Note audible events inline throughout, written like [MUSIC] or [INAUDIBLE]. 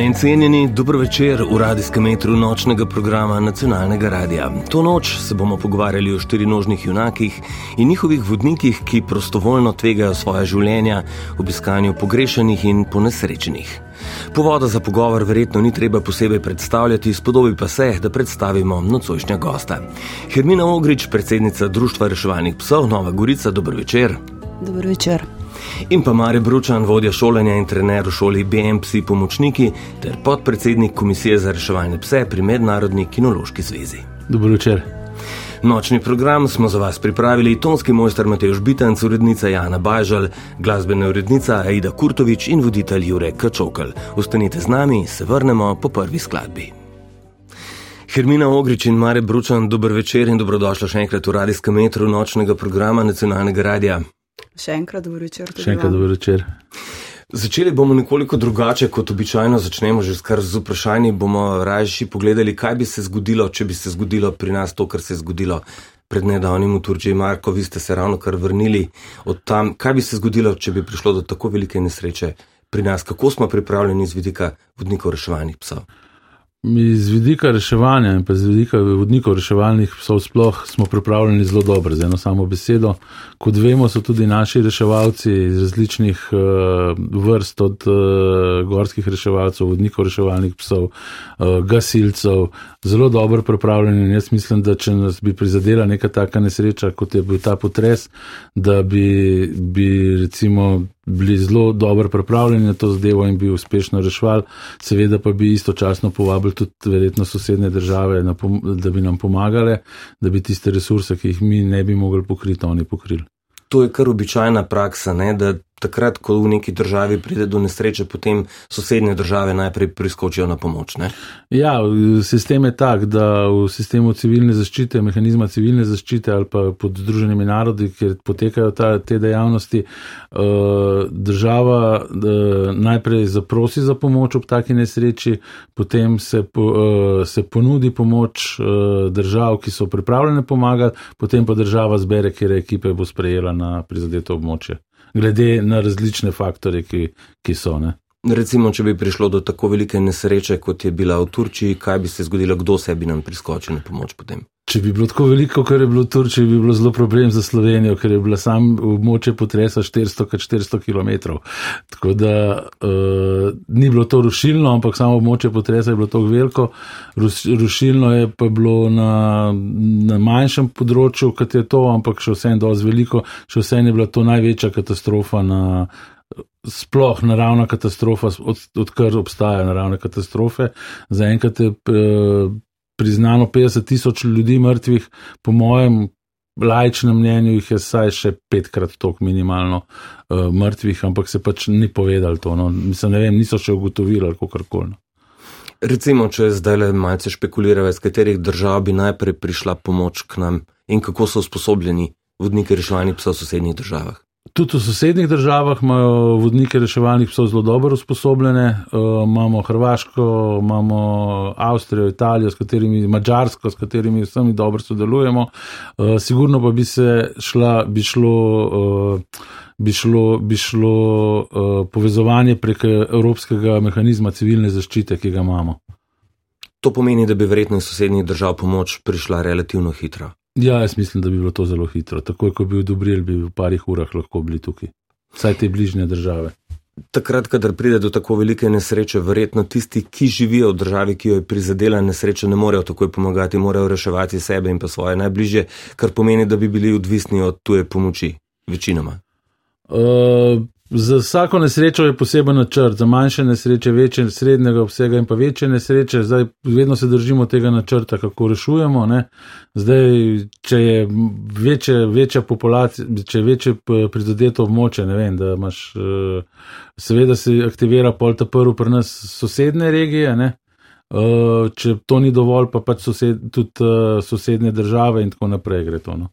Spoštovani in cenjeni, dobro večer v radijskem metru nočnega programa nacionalnega radia. To noč se bomo pogovarjali o štirinožnih junakih in njihovih vodnikih, ki prostovoljno tvegajo svoje življenja v iskanju pogrešenih in ponesrečenih. Povoda za pogovor verjetno ni treba posebej predstavljati, spodobi pa se, da predstavimo nocojšnja gosta. Hermina Ogrič, predsednica Društva reševalnih psov Nova Gorica, dobro večer. Dobro večer in pa Mare Bručan, vodja šolanja in trener v šoli BMPC Pomočniki ter podpredsednik Komisije za reševanje pse pri Mednarodni kinološki zvezi. Dobro večer. Nočni program smo za vas pripravili tonski mojster Matej Žbitanc, urednica Jana Bajžal, glasbena urednica Aida Kurtovič in voditelj Jurek Kačokal. Ostanite z nami, se vrnemo po prvi skladbi. Hermina Ogrič in Mare Bručan, dober večer in dobrodošla še enkrat v radijskem metru nočnega programa nacionalnega radia. Še enkrat dobro večer. Še enkrat dobro večer. Začeli bomo nekoliko drugače, kot običajno začnemo, že skar z vprašanji. Bomo raje pogledali, kaj bi se zgodilo, če bi se zgodilo pri nas to, kar se je zgodilo pred nedavnim v Turčiji. Marko, vi ste se ravno kar vrnili od tam. Kaj bi se zgodilo, če bi prišlo do tako velike nesreče pri nas? Kako smo pripravljeni z vidika vodnikov reševalnih psov? Z vidika reševanja in pa z vidika vodnikov reševalnih psov sploh smo pripravljeni zelo dobro, z eno samo besedo. Kot vemo, so tudi naši reševalci iz različnih uh, vrst, od uh, gorskih reševalcev, vodnikov reševalnih psov, uh, gasilcev, zelo dobro pripravljeni. In jaz mislim, da če nas bi prizadela neka taka nesreča, kot je bil ta potres, da bi, bi recimo bili zelo dobro pripravljeni na to zadevo in bi uspešno reševali, seveda pa bi istočasno povabili tudi verjetno sosedne države, da bi nam pomagale, da bi tiste resurse, ki jih mi ne bi mogli pokriti, oni pokrili. To je kar običajna praksa, ne? da takrat, ko v neki državi pride do nesreče, potem sosednje države najprej priskočijo na pomoč. Ne? Ja, sistem je tak, da v sistemu civilne zaščite, mehanizma civilne zaščite ali pa pod Združenimi narodi, kjer potekajo ta, te dejavnosti, eh, država eh, najprej zaprosi za pomoč ob taki nesreči, potem se, eh, se ponudi pomoč držav, ki so pripravljene pomagati, potem pa država zbere, kjer ekipe bo sprejela na prizadeto območje glede na različne faktore, ki, ki so. Ne. Recimo, če bi prišlo do tako velike nesreče, kot je bila v Turčiji, kaj bi se zgodilo, kdo se bi nam priskočil na pomoč potem? Če bi bilo tako veliko, kar je bilo v Turčiji, bi bilo zelo problem za Slovenijo, ker je bila sam območje potresa 400-400 km. Tako da uh, ni bilo to rušilno, ampak samo območje potresa je bilo tako veliko. Rušilno je pa bilo na, na manjšem področju, kot je to, ampak še vsem dosti veliko, še vsem je bila to največja katastrofa na. Sploh naravna katastrofa, odkar od obstajajo naravne katastrofe. Zaenkrat je uh, priznano 50 tisoč ljudi mrtvih, po mojem lajčnem mnenju jih je saj še petkrat toliko minimalno uh, mrtvih, ampak se pač ni povedal to. No. Mislim, ne vem, niso še ugotovili kako karkoli. No. Recimo, če zdaj le malce špekulirajo, iz katerih držav bi najprej prišla pomoč k nam in kako so usposobljeni vodniki reševanja psa v sosednjih državah. Tudi v sosednjih državah imajo vodnike reševalnih psov zelo dobro usposobljene. Uh, imamo Hrvaško, imamo Avstrijo, Italijo, s katerimi, Mačarsko, s katerimi vsemi dobro sodelujemo. Uh, sigurno pa bi se šla, bi šlo. Uh, Bi šlo, bi šlo uh, povezovanje prek Evropskega mehanizma civilne zaščite, ki ga imamo. To pomeni, da bi verjetno iz sosednjih držav pomoč prišla relativno hitro. Ja, jaz mislim, da bi bilo to zelo hitro. Takoj, ko bi odobrili, bi v parih urah lahko bili tukaj. Vsaj te bližnje države. takrat, kadar pride do tako velike nesreče, verjetno tisti, ki živijo v državi, ki jo je prizadela nesreča, ne morejo takoj pomagati, morajo reševati sebe in pa svoje najbližje, kar pomeni, da bi bili odvisni od tuje pomoči, večinoma. Uh, Za vsako nesrečo je poseben načrt, za manjše nesreče, večje, srednjega obsega in pa večje nesreče. Zdaj, vedno se držimo tega načrta, kako rešujemo. Ne? Zdaj, če je večje, večja populacija, če je večje prizadeto območje, ne vem, da imaš, eh, seveda se aktivira pol ta prvi pri nas sosedne regije, ne? Eh, če to ni dovolj, pa pač sosed, tudi eh, sosednje države in tako naprej gre to. No?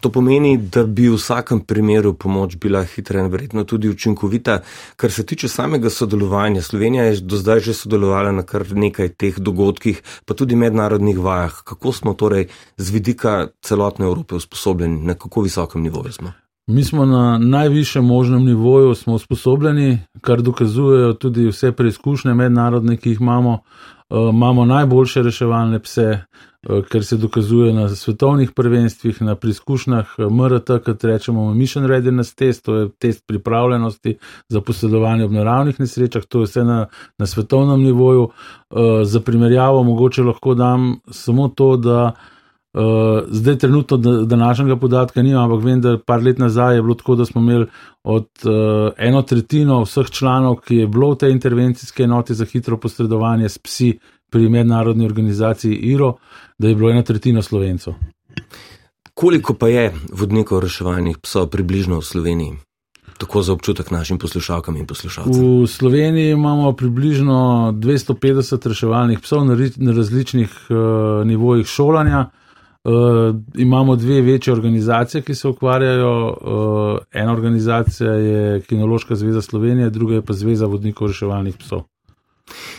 To pomeni, da bi v vsakem primeru pomoč bila hitra in verjetno tudi učinkovita. Kar se tiče samega sodelovanja, Slovenija je do zdaj že sodelovala na kar nekaj teh dogodkih, pa tudi mednarodnih vajah. Kako smo torej z vidika celotne Evrope usposobljeni, na kako visokem nivoju smo? Mi smo na najvišjem možnem nivoju usposobljeni, kar dokazujejo tudi vse preizkušnje mednarodne, ki jih imamo. Uh, imamo najboljše reševalne pse, uh, ker se dokazuje na svetovnih prvenstvih, na preizkušnjah eh, MRT, kot rečemo, Mission Readiness test, to je test pripravljenosti za posledovanje ob naravnih nesrečah, to je vse na, na svetovnem nivoju. Uh, za primerjavo mogoče lahko dam samo to, da uh, zdaj trenutno današnjega podatka nimam, ampak vem, da par let nazaj je bilo tako, da smo imeli od uh, eno tretjino vseh članov, ki je bilo v tej intervencijski enoti za hitro posredovanje s psi pri mednarodni organizaciji IRO, da je bilo ena tretjina slovencov. Koliko pa je vodnikov reševalnih psov približno v Sloveniji? Tako za občutek našim poslušalkam in poslušalcem. V Sloveniji imamo približno 250 reševalnih psov na različnih uh, nivojih šolanja. Uh, imamo dve večje organizacije, ki se ukvarjajo. Uh, ena organizacija je Kinološka zveza Slovenije, druga je pa Zveza vodnikov reševalnih psov.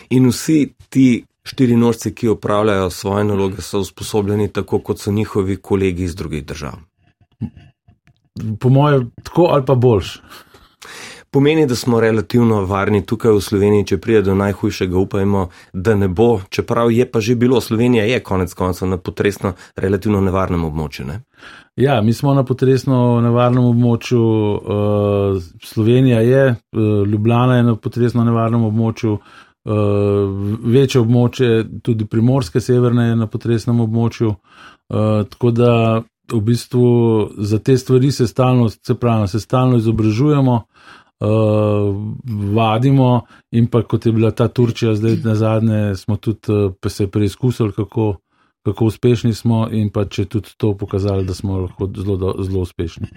In vsi ti štiri nožci, ki opravljajo svoje naloge, so usposobljeni tako, kot so njihovi kolegi iz drugih držav. Po mojem, tako ali pa boljš pomeni, da smo relativno varni tukaj v Sloveniji, če pride do najhujšega, upajmo, da ne bo, čeprav je pa že bilo, Slovenija je konec koncev na potresno relativno nevarnem območju. Ne? Ja, mi smo na potresno nevarnem območju, uh, Slovenija je, uh, Ljubljana je na potresno nevarnem območju, uh, večje območje, tudi primorske severne je na potresnem območju. Uh, tako da v bistvu za te stvari se stalno, se pravi, se stalno izobražujemo. Uh, vadimo, in pa kot je bila ta Turčija, zdaj na zadnje, smo tudi uh, se preizkusili, kako, kako uspešni smo, in pa če tudi to pokazali, da smo lahko zelo, zelo uspešni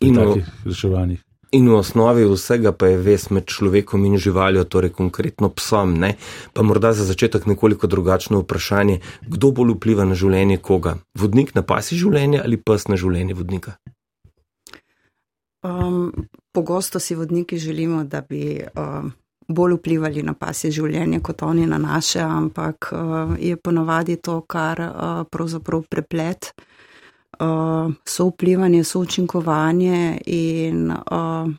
in v takih reševanjih. In v osnovi vsega pa je ves med človekom in živaljo, torej konkretno psom. Ne? Pa morda za začetek nekoliko drugačno vprašanje, kdo bolj vpliva na življenje koga? Vodnik na pasi življenja ali pes na življenje vodnika? Um, pogosto si vodniki želimo, da bi um, bolj vplivali na pasje življenje kot oni na naše, ampak uh, je ponavadi to, kar uh, pravzaprav preplet, uh, so vplivanje, so učinkovanje in uh,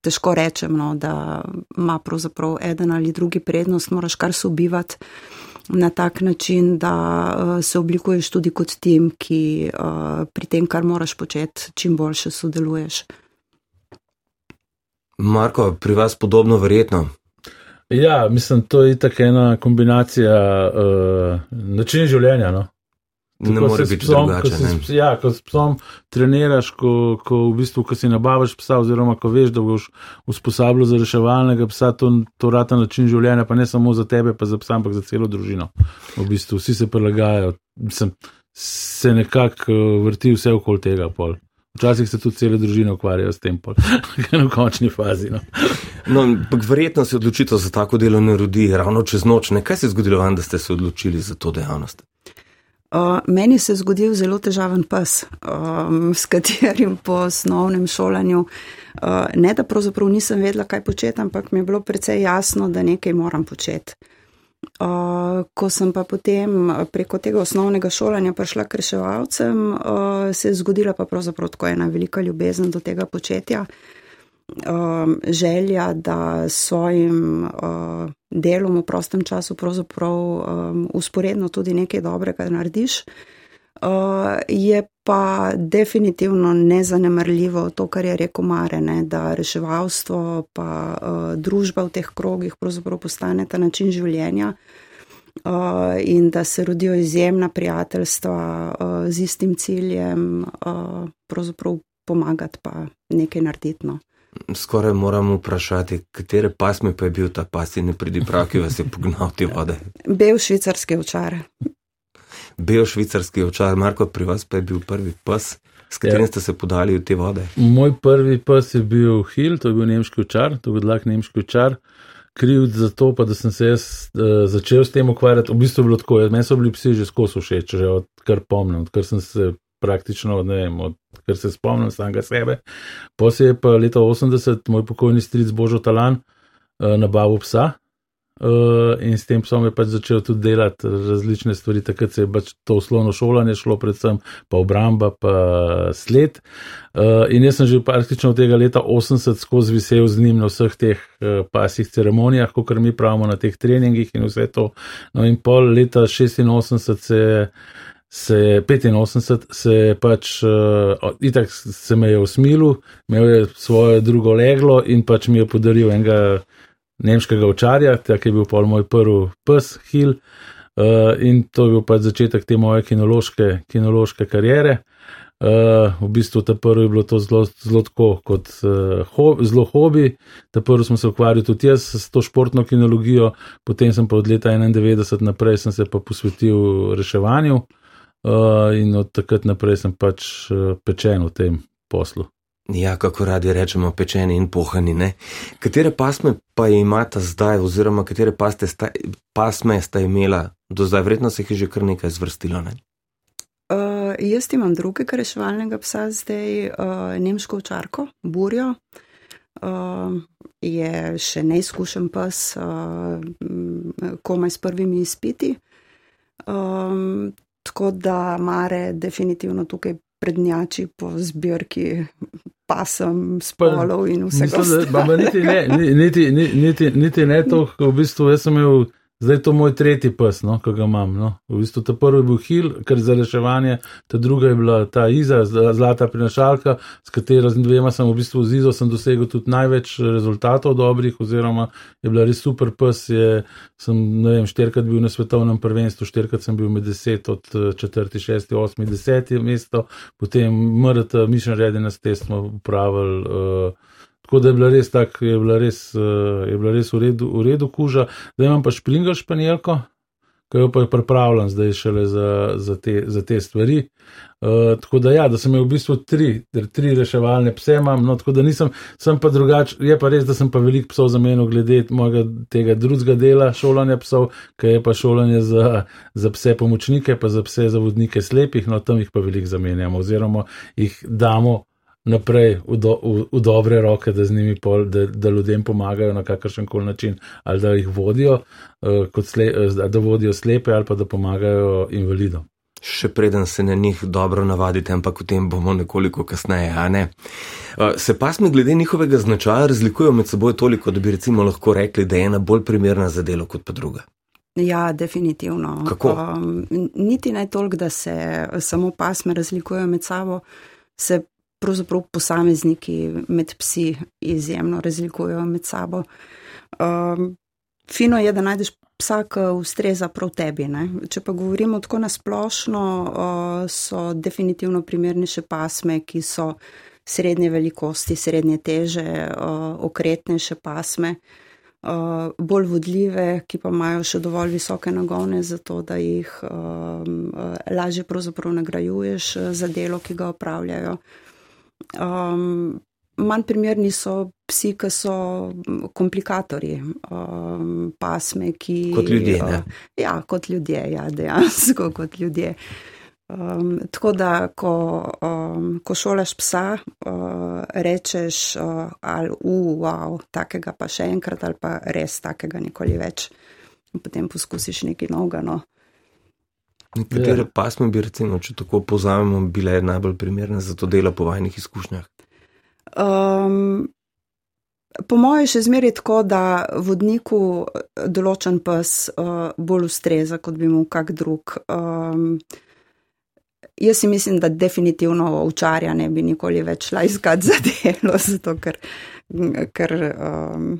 težko rečem, no, da ima pravzaprav eden ali drugi prednost, moraš kar sobivati na tak način, da uh, se oblikuješ tudi kot tim, ki uh, pri tem, kar moraš početi, čim boljše sodeluješ. Marko, pri vas podobno verjetno. Ja, mislim, to je tako ena kombinacija uh, načina življenja. No? Tako ne more biti psom, drugače. Ko si, ja, ko s psom treniraš, ko, ko v bistvu, ko si nabavaš psa, oziroma ko veš, da boš usposabljal za reševalnega psa, to, to rata način življenja, pa ne samo za tebe, pa za psa, ampak za celo družino. V bistvu vsi se prilagajajo, Mislim, se nekako uh, vrti vse okoli tega. Pol. Včasih se tudi cele družine ukvarjajo s tem, na [LAUGHS] končni fazi. No. No, verjetno se odločitev za tako delo ne rodi ravno čez noč. Ne? Kaj se je zgodilo vam, da ste se odločili za to dejavnost? Uh, meni se je zgodil zelo težaven pes, um, s katerim po osnovnem šolanju, uh, ne da pravzaprav nisem vedela, kaj početi, ampak mi je bilo precej jasno, da nekaj moram početi. Uh, ko sem pa potem preko tega osnovnega šolanja prišla k reševalcem, uh, se je zgodila pa pravzaprav tako ena velika ljubezen do tega početja. Uh, um, želja, da s svojim uh, delom v prostem času pravzaprav um, usporedno tudi nekaj dobrega narediš. Uh, je pa definitivno nezanemrljivo to, kar je rekel Marene, da reševalstvo pa uh, družba v teh krogih pravzaprav postane ta način življenja uh, in da se rodijo izjemna prijateljstva uh, z istim ciljem, uh, pravzaprav pomagati pa nekaj narediti. No. Skoraj moram vprašati, katere pasme pa je bil ta pas in ne pridi prav, ki vas je pognal te vode. Bel švicarski očar. Bel švicarski očar, Marko, pri vas pa je bil prvi pas, s katerim ja. ste se podali v te vode. Moj prvi pas je bil Hill, to je bil nemški očar, to je bil lak nemški očar. Kriv za to, pa da sem se jaz uh, začel s tem ukvarjati, v bistvu je bilo tako, meni so bili psi že skozi všeč, že odkar pomnim, odkar sem se praktično, ne vem, odkar se spomnim samega sebe. Poslije je pa leta 80 moj pokojni stric Božo Talan uh, nabavil psa uh, in s tem psom je pač začel tudi delati različne stvari. Takrat se je pač to oslovno šolanje šlo, predvsem pa obramba, pa sled. Uh, in jaz sem že praktično od tega leta 80 skozi visel z njim na vseh teh uh, pasih ceremonijah, kot mi pravimo na teh treningih in vse to. No in pol leta 86 se je se je 85, se je pač, uh, itak se me je usmilil, imel je svoje drugo leglo in pač mi je podaril enega nemškega očarja, tak je bil pol moj prvi pes, Hill, uh, in to je bil pač začetek te moje kinološke, kinološke karijere. Uh, v bistvu ta prvi je bilo to zelo, zelo tako kot uh, ho, zelo hobi. Ta prvi sem se ukvarjal tudi jaz s to športno kinologijo, potem sem pa od leta 91 naprej se pa posvetil reševanju. Uh, in od takrat naprej sem pač uh, pečen v tem poslu. Ja, kako radi rečemo, pečeni in pohani. Ne? Katere pasme pa imate zdaj, oziroma katere sta, pasme sta imela do zdaj, vredno se jih je že kar nekaj zvrstilo? Ne? Uh, jaz imam drugega reševalnega psa, zdaj uh, nemško očarko, burjo. Uh, je še neizkušen pes, uh, komaj s prvimi izpiti. Um, Tako da Mare definitivno tukaj prednjači po zbirki pasem, spolov in vsega. Niti, niti, niti, niti ne to, v bistvu jaz sem imel Zdaj je to moj tretji pes, no, ki ga imam. No. V bistvu ta prvi je bil Hil, ker za reševanje, ta druga je bila ta Iza, zlata prinašalka, s katero z dvema sem v bistvu z Izo dosegel tudi največ rezultatov dobrih, oziroma je bila res super pes. Je, sem, ne vem, štirikrat bil na svetovnem prvenstvu, štirikrat sem bil med deset, od četrti, šesti, osmi, deseti mesto, potem MRT, Mission Readiness test smo upravili. Uh, Tako da je bila res tako, je bila res, uh, je bila res v, redu, v redu kuža. Zdaj imam pa špringal španjelko, ki jo pa je pripravljen zdaj šele za, za, te, za te stvari. Uh, tako da ja, da sem imel v bistvu tri, tri reševalne pse imam, no tako da nisem, sem pa drugač, je pa res, da sem pa velik psov zamenil glede mojega tega drugega dela šolanja psov, ki je pa šolanje za, za pse pomočnike, pa za pse za vodnike slepih, no tam jih pa velik zamenjamo oziroma jih damo naprej v, do, v, v dobre roke, da z njimi pol, da, da ljudem pomagajo na kakršen koli način, ali da jih vodijo, uh, sle, uh, da vodijo slepe, ali pa da pomagajo invalidom. Še preden se na njih dobro navadite, ampak o tem bomo nekoliko kasneje. Ne? Uh, se pasme glede njihovega značaja razlikujejo med seboj toliko, da bi recimo lahko rekli, da je ena bolj primerna za delo kot pa druga. Ja, definitivno. Kako? Um, niti ne toliko, da se samo pasme razlikujejo med sabo, se pravzaprav posamezniki med psi izjemno razlikujejo med sabo. Um, fino je, da najdeš psa, ki ustreza prav tebi. Ne? Če pa govorimo tako nasplošno, uh, so definitivno primernejše pasme, ki so srednje velikosti, srednje teže, uh, okretnejše pasme. Uh, bolj vodljive, ki pa imajo še dovolj visoke nagone, zato da jih um, lažje nagrajuješ za delo, ki ga opravljajo. Uh, Um, manj primerni so psi, ki so komplikatorji, um, pasme, ki. Kot ljudje. Uh, ja, kot ljudje, ja, dejansko [LAUGHS] kot ljudje. Um, tako da, ko, um, ko šolaš psa, uh, rečeš, uh, ali uh, wow, takega pa še enkrat, ali pa res takega nikoli več. Potem poskusiš nekaj novega. No. Katere ja. pasme bi, recimo, če tako povzamemo, bile najbolj primerne za to delo po vajnih izkušnjah? Um, po mojem, še zmeraj tako, da vodniku določen pes uh, bolj ustreza, kot bi mu kak drug. Um, jaz si mislim, da definitivno ovčarja ne bi nikoli več šla iskati za delo, [LAUGHS] zato ker, ker, um,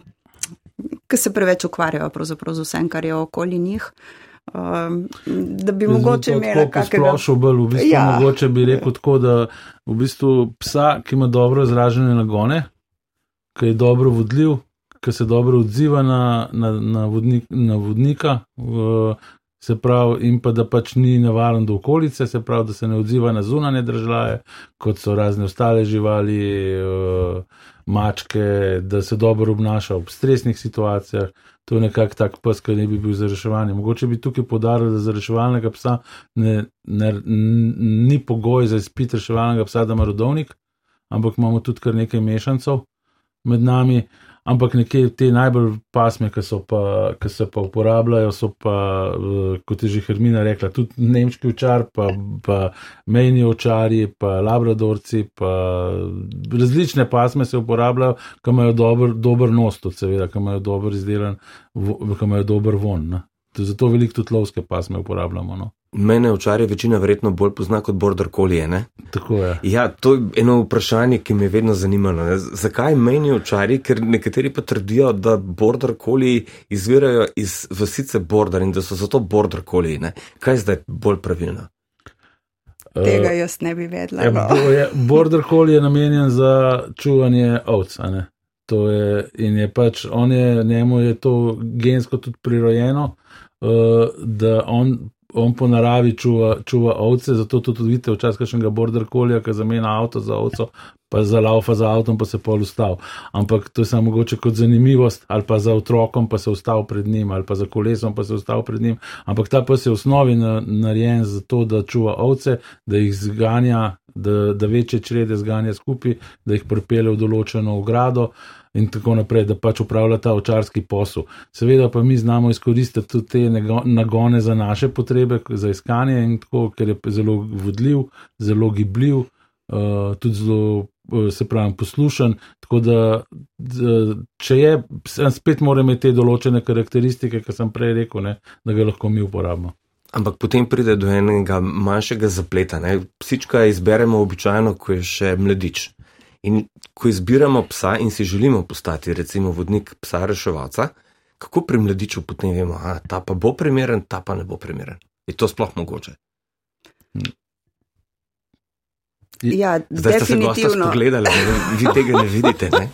ker se preveč ukvarjajo z vsem, kar je okoli njih. Um, da bi mogoče imeli kakega... splošno bolj, v bistvu ja. mogoče bi rekel tako, da v bistvu psa, ki ima dobro izražene nagone, ki je dobro vodljiv, ki se dobro odziva na, na, na, vodnik, na vodnika, v, se pravi, in pa da pač ni nevaren do okolice, se pravi, da se ne odziva na zunanje države, kot so razne ostale živali, uh, mačke, da se dobro obnaša v stresnih situacijah. To je nekako tak pes, ki ne bi bil za reševanje. Mogoče bi tukaj podaril, da za reševalnega psa ne, ne, ni pogoj za izpit reševalnega psa, da ima rodovnik, ampak imamo tudi kar nekaj mešancov med nami. Ampak nekje te najbolj pasme, ki, pa, ki se pa uporabljajo, so pa, eh, kot je že Hermina rekla, tudi nemški očar, pa, pa mejni očarji, pa labradorci, pa različne pasme se uporabljajo, ki imajo dober, dober nos, tudi seveda, ki imajo dober izdelan, ki imajo dober von. Ne. Zato veliko tudi lovske pasme uporabljamo. No. Mene včarje večina verjetno bolj pozna kot border collie, ne? Tako je. Ja, to je eno vprašanje, ki me je vedno zanimalo. Ne? Zakaj meni včarji, ker nekateri pa trdijo, da border collie izvirajo iz vasice border in da so zato border collie, ne? Kaj je zdaj bolj pravilno? Tega jaz ne bi vedela. Ja, no. je, border collie je namenjen za čuvanje ovc, ne? To je, in je pač, on je, njemu je to gensko tudi prirojeno, uh, da on on po naravi čuva, čuva ovce, zato tudi vidite včasih kakšnega border kolja, ki zamenja avto za ovco, pa za laufa za avtom, pa se pol ustav. Ampak to je samo mogoče kot zanimivost, ali pa za otrokom, pa se ustav pred njim, ali pa za kolesom, pa se ustav pred njim. Ampak ta pes je v osnovi narejen za to, da čuva ovce, da jih zganja, da, da večje črede zganja skupaj, da jih pripelje v določeno ogrado in tako naprej, da pač upravlja ta očarski posel. Seveda pa mi znamo izkoristiti tudi te nagone za naše potrebe, za iskanje in tako, ker je zelo vodljiv, zelo gibljiv, uh, tudi zelo. Eh, se pravi, poslušan. Tako da, če je, spet mora imeti te določene karakteristike, ki sem prej rekel, ne, da ga lahko mi uporabimo. Ampak potem pride do enega manjšega zapleta. Ne. Psička izberemo običajno, ko je še mladič. In ko izbiramo psa in si želimo postati, recimo, vodnik psa reševalca, kako pri mladiču potem vemo, da ta pa bo primeren, ta pa ne bo primeren. Je to sploh mogoče? Ja, Zdaj ste se gosta pogledali, vi tega ne vidite. Ne?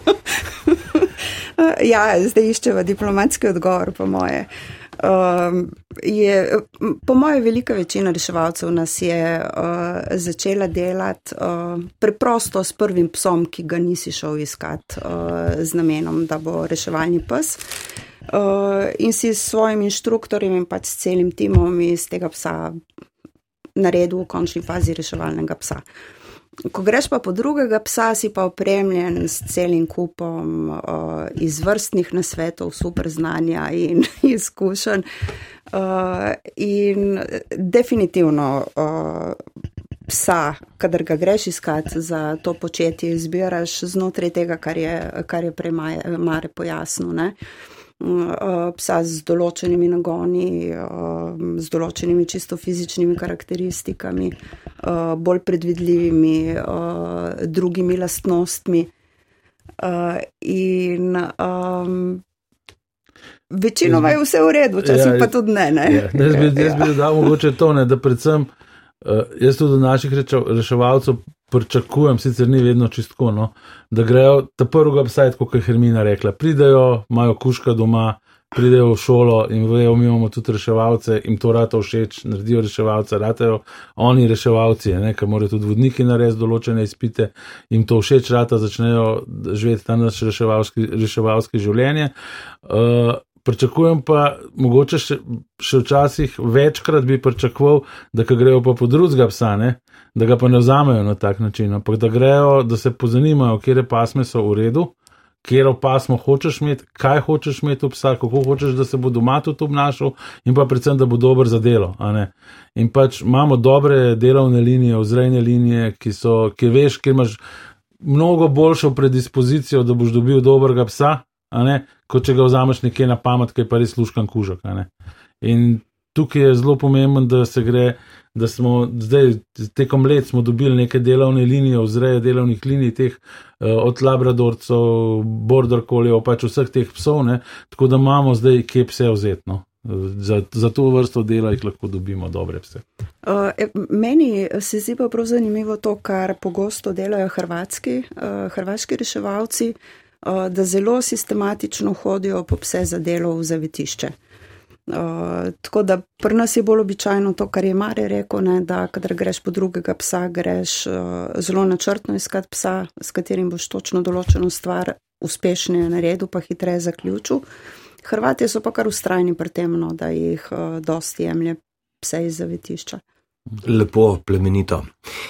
[LAUGHS] ja, zdaj iščemo diplomatski odgovor, po moje. Uh, Um, je, po mojem, velika večina reševalcev nas je uh, začela delati uh, preprosto s prvim psom, ki ga nisi šel iskat uh, z namenom, da bo reševalni pes. Uh, in si s svojim inštruktorjem in pač s celim timom iz tega psa naredil v končni fazi reševalnega psa. Uh, Ko greš pa po drugega psa, si pa opremljen s celim kupom uh, izvrstnih nasvetov, super znanja in [LAUGHS] izkušenj. Uh, in definitivno uh, psa, kadar ga greš iskat za to početje, izbiraš znotraj tega, kar je, kar je prej Mare pojasnil. Uh, Eh, psa z določenimi nagoni, eh, z določenimi čisto fizičnimi karakteristikami, eh, bolj predvidljivimi drugimi lastnostmi. In večinoma je vse v redu, včasih ja, pa tudi ne. ne? Ja, jaz bi, jaz bi dal mogoče to, ne, da predvsem jaz tudi od naših reševalcev pričakujem, sicer ni vedno čistko, no, da grejo ta prvega psa, kot je Hermina rekla, pridejo, imajo kuška doma, pridejo v šolo in vejo, mi imamo tudi reševalce, jim to rata všeč, naredijo reševalce, ratajo oni reševalci, ker morajo tudi vodniki narediti določene izpite, jim to všeč, rata začnejo živeti tam naše reševalske življenje. Uh, Pričakujem pa, mogoče še, še včasih večkrat bi pričakoval, da grejo pa po drugega psa, ne? Da ga pa ne vzamejo na tak način, ampak da grejo, da se pozanimajo, kje pasme so v redu, kje pasmo hočeš imeti, kaj hočeš imeti v psa, kako hočeš, da se bo doma tudi obnašal in pa predvsem, da bo dober za delo. In pač imamo dobre delovne linije, vzrejne linije, ki so, ki veš, ker imaš mnogo boljšo predispozicijo, da boš dobil dobrega psa kot če ga vzameš nekje na pamet, ki je pa res sluškan kužek. In tukaj je zelo pomemben, da se gre, da smo zdaj tekom let dobili neke delovne linije, vzreje delovnih linij, teh uh, od labradorcev, border koljev, pač vseh teh psov, ne, tako da imamo zdaj kje pse vzetno. Za, za to vrsto dela jih lahko dobimo dobre pse. Uh, meni se zdi pa prav zanimivo to, kar pogosto delajo hrvatski, uh, hrvaški reševalci, uh, da zelo sistematično hodijo po pse za delo v zavetišče. Uh, tako da pri nas je bolj običajno to, kar je Mare rekel, ne, da kadar greš po drugega psa, greš uh, zelo načrtno iskat psa, s katerim boš točno določeno stvar uspešneje naredil, pa hitreje zaključil. Hrvatje so pa kar ustrajni pri tem, no, da jih uh, dosti jemlje pse iz zavetišča. Lepo, plemenito.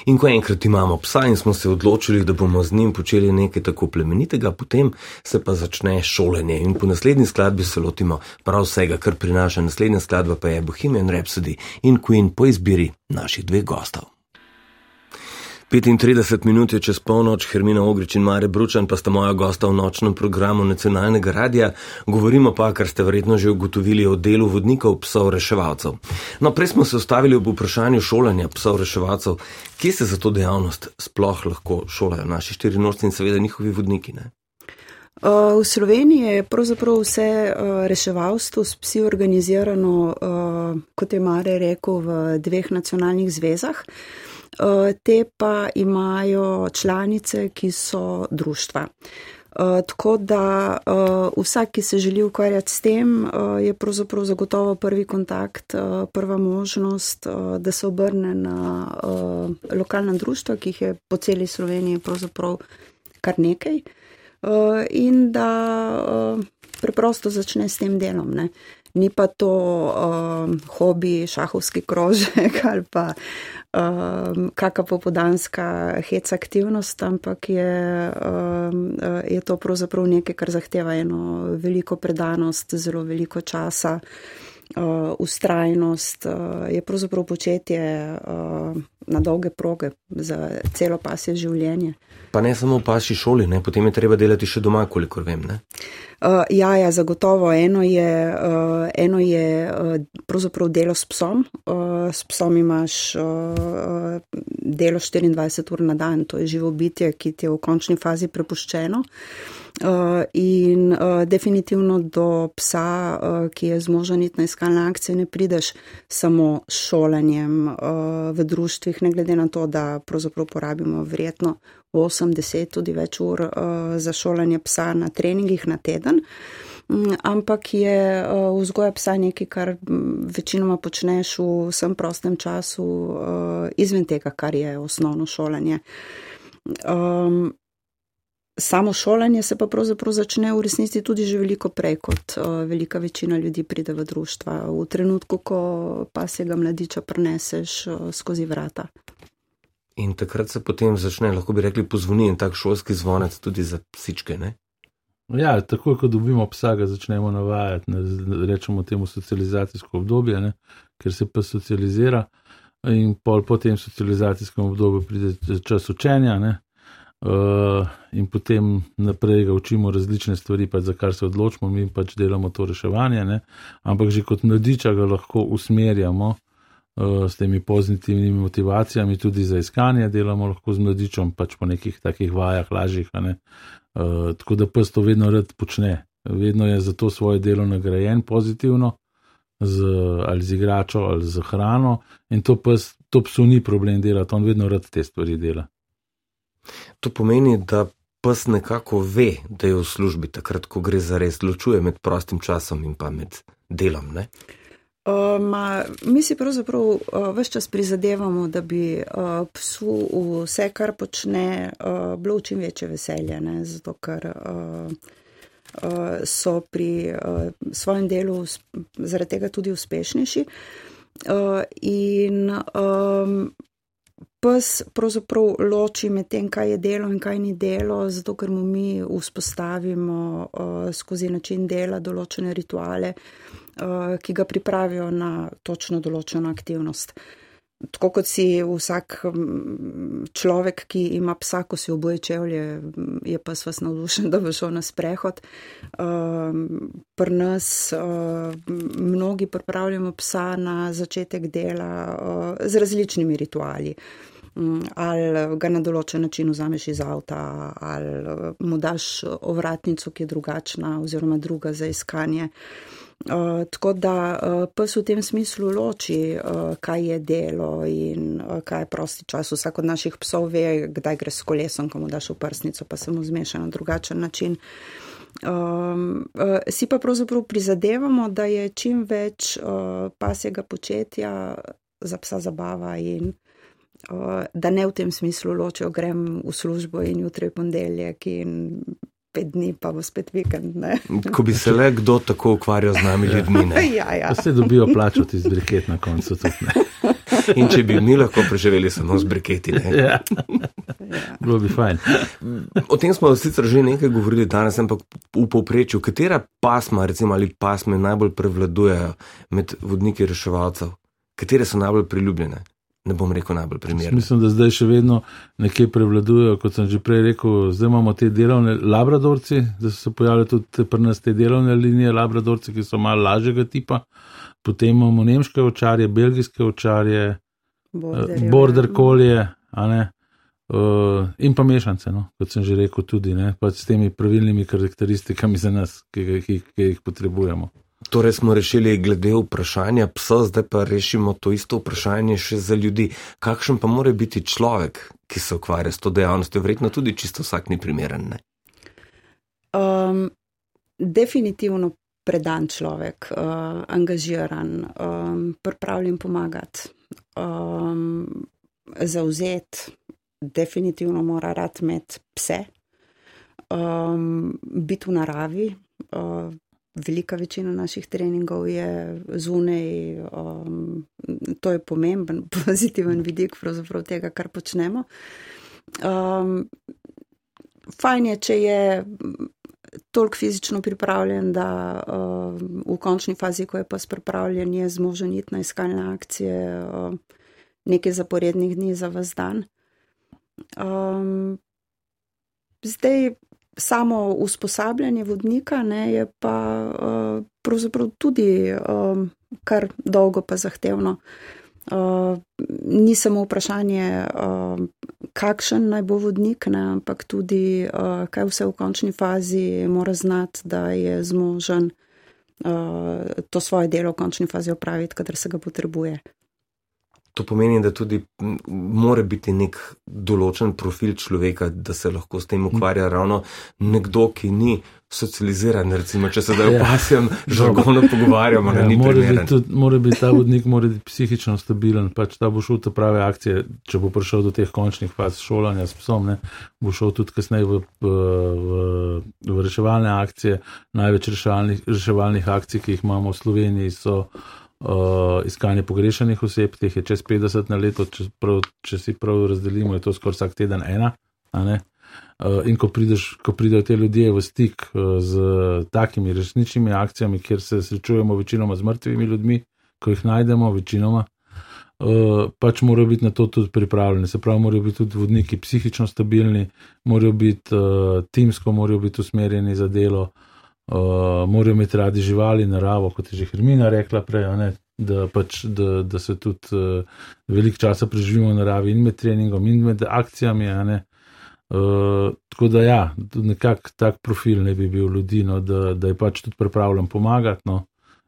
In ko enkrat imamo psa in smo se odločili, da bomo z njim počeli nekaj tako plemenitega, potem se pa začne šolanje in po naslednji skladbi se lotimo prav vsega, kar prinaša naslednja skladba, pa je Bohemian Rhapsody in Queen po izbiri naših dveh gostov. 35 minut je čez polnoč, Hermina Ogrič in Mare Bručan pa sta moja gosta v nočnem programu nacionalnega radia, govorimo pa, kar ste verjetno že ugotovili, o delu vodnikov psov reševalcev. No, prej smo se ustavili ob vprašanju šolanja psov reševalcev, kje se za to dejavnost sploh lahko šolajo naši štiri nočci in seveda njihovi vodniki. Ne? V Sloveniji je pravzaprav vse reševalstvo s psi organizirano, kot je Mare rekel, v dveh nacionalnih zvezah. Eh, te pa imajo članice, ki so društva. Uh, tako da uh, vsak, ki se želi ukvarjati s tem, je pravzaprav zagotovo prvi kontakt, prva možnost, da se obrne na lokalna društva, ki jih je po celi Sloveniji pravzaprav kar nekaj in da preprosto začne s tem delom. Ne. Ni pa to uh, hobi, šahovski krožek [LAUGHS] ali pa uh, um, kakšna popodanska hec aktivnost, ampak je, um, je to pravzaprav nekaj, kar zahteva eno veliko predanost, zelo veliko časa, uh, ustrajnost, uh, je pravzaprav početje uh, na dolge proge za celo pasje življenje. Pa ne samo v pasji šoli, ne? potem je treba delati še doma, kolikor vem. Ne? Uh, ja, ja, zagotovo. Eno je, uh, eno je uh, delo s psom. Uh, s psom imaš uh, delo 24 ur na dan, to je živo bitje, ki ti je v končni fazi prepuščeno. Uh, in uh, definitivno do psa, uh, ki je zmožen iti na iskalne akcije, ne prideš samo s šolanjem v društvih, ne glede na to, da pravzaprav porabimo verjetno 8-10, tudi več ur za šolanje psa na treningih na teden. Um, ampak je vzgoja psa nekaj, kar um, večinoma počneš v vsem prostem času, izven tega, kar je osnovno šolanje. Um, samo šolanje se pa pravzaprav začne v resnici tudi že veliko prej, kot uh, velika večina ljudi pride v društva. V trenutku, ko pasjega mladiča preneseš uh, skozi vrata. In takrat se potem začne, lahko bi rekli, pozvoni in tak šolski zvonec tudi za psičke. Ne? Ja, tako kot dobimo psa, ga začnemo navajati, ne, rečemo temu socializacijsko obdobje, ne, ker se pa socializira in pol po tem socializacijskem obdobju pride čas učenja ne, uh, in potem naprej ga učimo različne stvari, pa za kar se odločimo, mi pač delamo to reševanje, ne, ampak že kot mladiča ga lahko usmerjamo uh, s temi pozitivnimi motivacijami, tudi za iskanje, delamo lahko z mladičom, pač po nekih takih vajah, lažjih. Uh, tako da pes to vedno rad počne, vedno je za to svoje delo nagrajen pozitivno, z, ali z igračo, ali z hrano, in to, pes, to psu ni problem delati, on vedno rad te stvari dela. To pomeni, da pes nekako ve, da je v službi, takrat, ko gre za res, ločuje med prostim časom in pa med delom. Ne? Ma, mi si pravzaprav uh, vse čas prizadevamo, da bi uh, psu vse, kar počne, uh, bilo čim večje veselje, ne? zato ker uh, uh, so pri uh, svojem delu zaradi tega tudi uspešnejši. Uh, in um, pes pravzaprav loči med tem, kaj je delo in kaj ni delo, zato ker mu mi vzpostavimo uh, skozi način dela določene rituale. Uh, ki ga pripravijo na točno določeno aktivnost. tako kot si vsak človek, ki ima psa, ko si oboje čevlje, je pa vas navdušen, [LAUGHS] da bo šel na sprehod. Pri nas mnogi pripravljamo psa na začetek dela z različnimi rituali. Ali ga na določen način vzameš iz avta, ali mu daš ovratnico, ki je drugačna, oziroma druga za iskanje. Uh, tako da uh, pes v tem smislu loči, uh, kaj je delo in uh, kaj je prosti čas. Vsak od naših psov ve, kdaj gre s kolesom, ko mu daš v prsnico, pa se mu zmeša na drugačen način. Um, uh, si pa pravzaprav prizadevamo, da je čim več uh, pasjega početja za psa zabava in da ne v tem smislu ločijo, grem v službo in jutri je ponedeljek in pet dni, pa bo spet vikend. Ne? [LAUGHS] Ko bi se le kdo tako ukvarjal z nami ljudmi. [LAUGHS] ja, ja. Se dobijo plačati z briket na koncu. Tudi, [LAUGHS] In če bi mi lahko preživeli samo z briketi. Ja. Bilo bi fajn. O tem smo sicer že nekaj govorili danes, ampak v povprečju, katera pasma, recimo ali pasme, najbolj prevladujejo med vodniki reševalcev? Katere so najbolj priljubljene? Ne bom rekel najbolj primeren. Mislim, da zdaj še vedno nekje prevladujejo, kot sem že prej rekel, zdaj imamo te delovne labradorci, da so se pojavili tudi pri nas te delovne linije labradorci, ki so malo lažjega tipa, potem imamo nemške očarje, belgijske očarje, border kolje, Uh, in pa mešance, no, kot sem že rekel, tudi ne, s temi pravilnimi karakteristikami za nas, ki, ki, ki jih potrebujemo. Torej smo rešili glede vprašanja psa, zdaj pa rešimo to isto vprašanje še za ljudi. Kakšen pa mora biti človek, ki se ukvarja s to dejavnostjo? Verjetno tudi čisto vsak ni primeren. Um, definitivno predan človek, uh, angažiran, um, pripravljen pomagati, um, zauzet, definitivno mora rad med pse, um, biti v naravi. Uh, velika večina naših treningov je zunaj, um, to je pomemben, [LAUGHS] pozitiven vidik tega, kar počnemo. Um, fajn je, če je toliko fizično pripravljen, da um, v končni fazi, ko je pa spravljen, je zmožen iti na iskalne akcije um, nekaj zaporednih dni za vas dan. Um, zdaj, samo usposabljanje vodnika ne, je pa uh, pravzaprav tudi um, kar dolgo pa zahtevno. Uh, ni samo vprašanje, uh, kakšen naj bo vodnik, ne, ampak tudi, uh, kaj vse v končni fazi mora znati, da je zmožen uh, to svoje delo v končni fazi opraviti, kadar se ga potrebuje. To pomeni, da tudi mora biti nek določen profil človeka, da se lahko s tem ukvarja ravno nekdo, ki ni socializiran. Recimo, če se zdaj [LAUGHS] ja. opasjam, žargono pogovarjamo, ja, ni mora biti, tudi, mora biti ta vodnik mora biti psihično stabilen, pač ta bo šel te prave akcije, če bo prišel do teh končnih faz šolanja s psom, ne, bo šel tudi kasneje v, v, v reševalne akcije. Največ reševalnih, reševalnih akcij, ki jih imamo v Sloveniji, so uh, iskanje pogrešanih oseb, teh je čez 50 na leto, če, prav, če si prav razdelimo, je to skoraj vsak teden ena. Uh, in ko, prideš, ko pridejo te ljudje v stik uh, z takimi resničnimi akcijami, kjer se srečujemo večinoma z mrtvimi ljudmi, ko jih najdemo, večinoma, uh, pač morajo biti na to tudi pripravljeni. Se pravi, morajo biti tudi vodniki psihično stabilni, morajo biti uh, timsko, morajo biti usmerjeni za delo, uh, uh, morajo imeti radi živali, naravo, kot je že Hermina rekla prej, ne, da, pač, da, da se tudi uh, veliko časa preživimo v naravi in med treningom in med akcijami. Uh, tako da, ja, nekako tak profil ne bi bil ljudi, no, da, da je pač tudi pripravljen pomagati. No,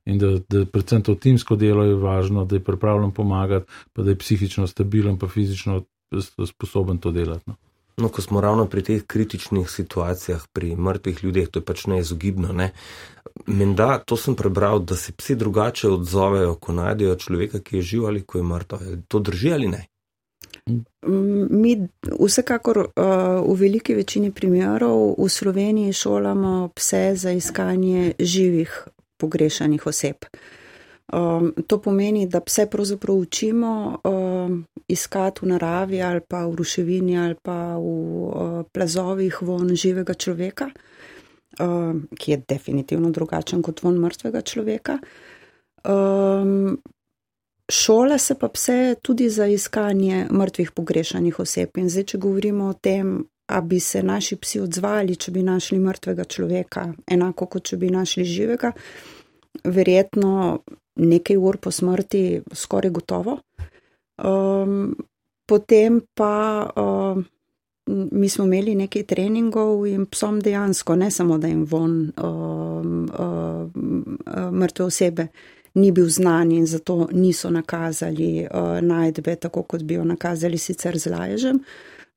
in da, da predvsem to timsko delo je važno, da je pripravljen pomagati, pa da je psihično stabilen, pa fizično sposoben to delati. No. No, ko smo ravno pri teh kritičnih situacijah, pri mrtvih ljudeh, to je pač neizogibno. Ne? Menda, to sem prebral, da se psi drugače odzovejo, ko najdejo človeka, ki je živ ali ko je mrtev. To drži ali ne? Mi vsekakor uh, v veliki večini primerov v Sloveniji šolamo pse za iskanje živih pogrešanih oseb. Uh, Um, to pomeni, da pse pravzaprav učimo um, iskati v naravi ali pa v ruševini ali pa v uh, plazovih von živega človeka, um, ki je definitivno drugačen kot von mrtvega človeka. Um, šola se pa pse tudi za iskanje mrtvih pogrešanih oseb. In zdaj, če govorimo o tem, a bi se naši psi odzvali, če bi našli mrtvega človeka, enako kot če bi našli živega, verjetno nekaj ur po smrti, skoraj gotovo. Um, potem pa um, mi smo imeli nekaj treningov in psom dejansko, ne samo da jim von um, um, mrtve osebe ni bil znan in zato niso nakazali uh, najdbe, tako kot bi jo nakazali sicer z laježem.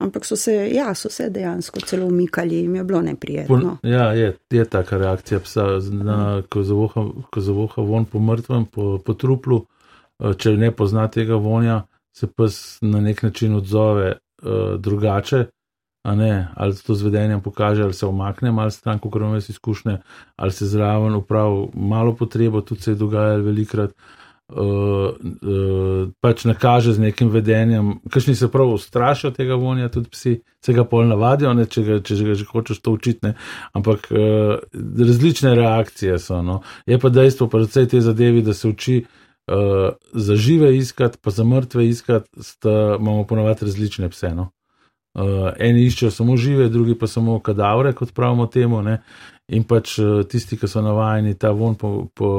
Ampak so se, ja, so se dejansko celo umikali in je bilo neprijetno. Ja, je, je taka reakcija psa, na, ko, zavoha, ko zavoha von po mrtvem, po, po truplu. Če ne pozna tega vonja, se pes na nek način odzove uh, drugače ne, ali to z vedenjem pokaže, ali se omakne malo stran, kot imamo jaz izkušnje, ali se zraven upravi malo potrebo, tudi se je dogajalo velikrat. Uh, uh, pač nakaže z nekim vedenjem, kakšni se prav ustrašijo tega vonja, tudi psi se ga pol navadijo, ne, če, ga, če ga že hočeš to učiti, ne. ampak uh, različne reakcije so. No. Je pa dejstvo, pa vse te zadevi, da se uči uh, za žive iskati, pa za mrtve iskati, sta, imamo ponovati različne pse. No. Uh, eni iščejo samo žive, drugi pa samo kadavre, kot pravimo temu. Ne? In pač uh, tisti, ki so navajeni ta von, po, po,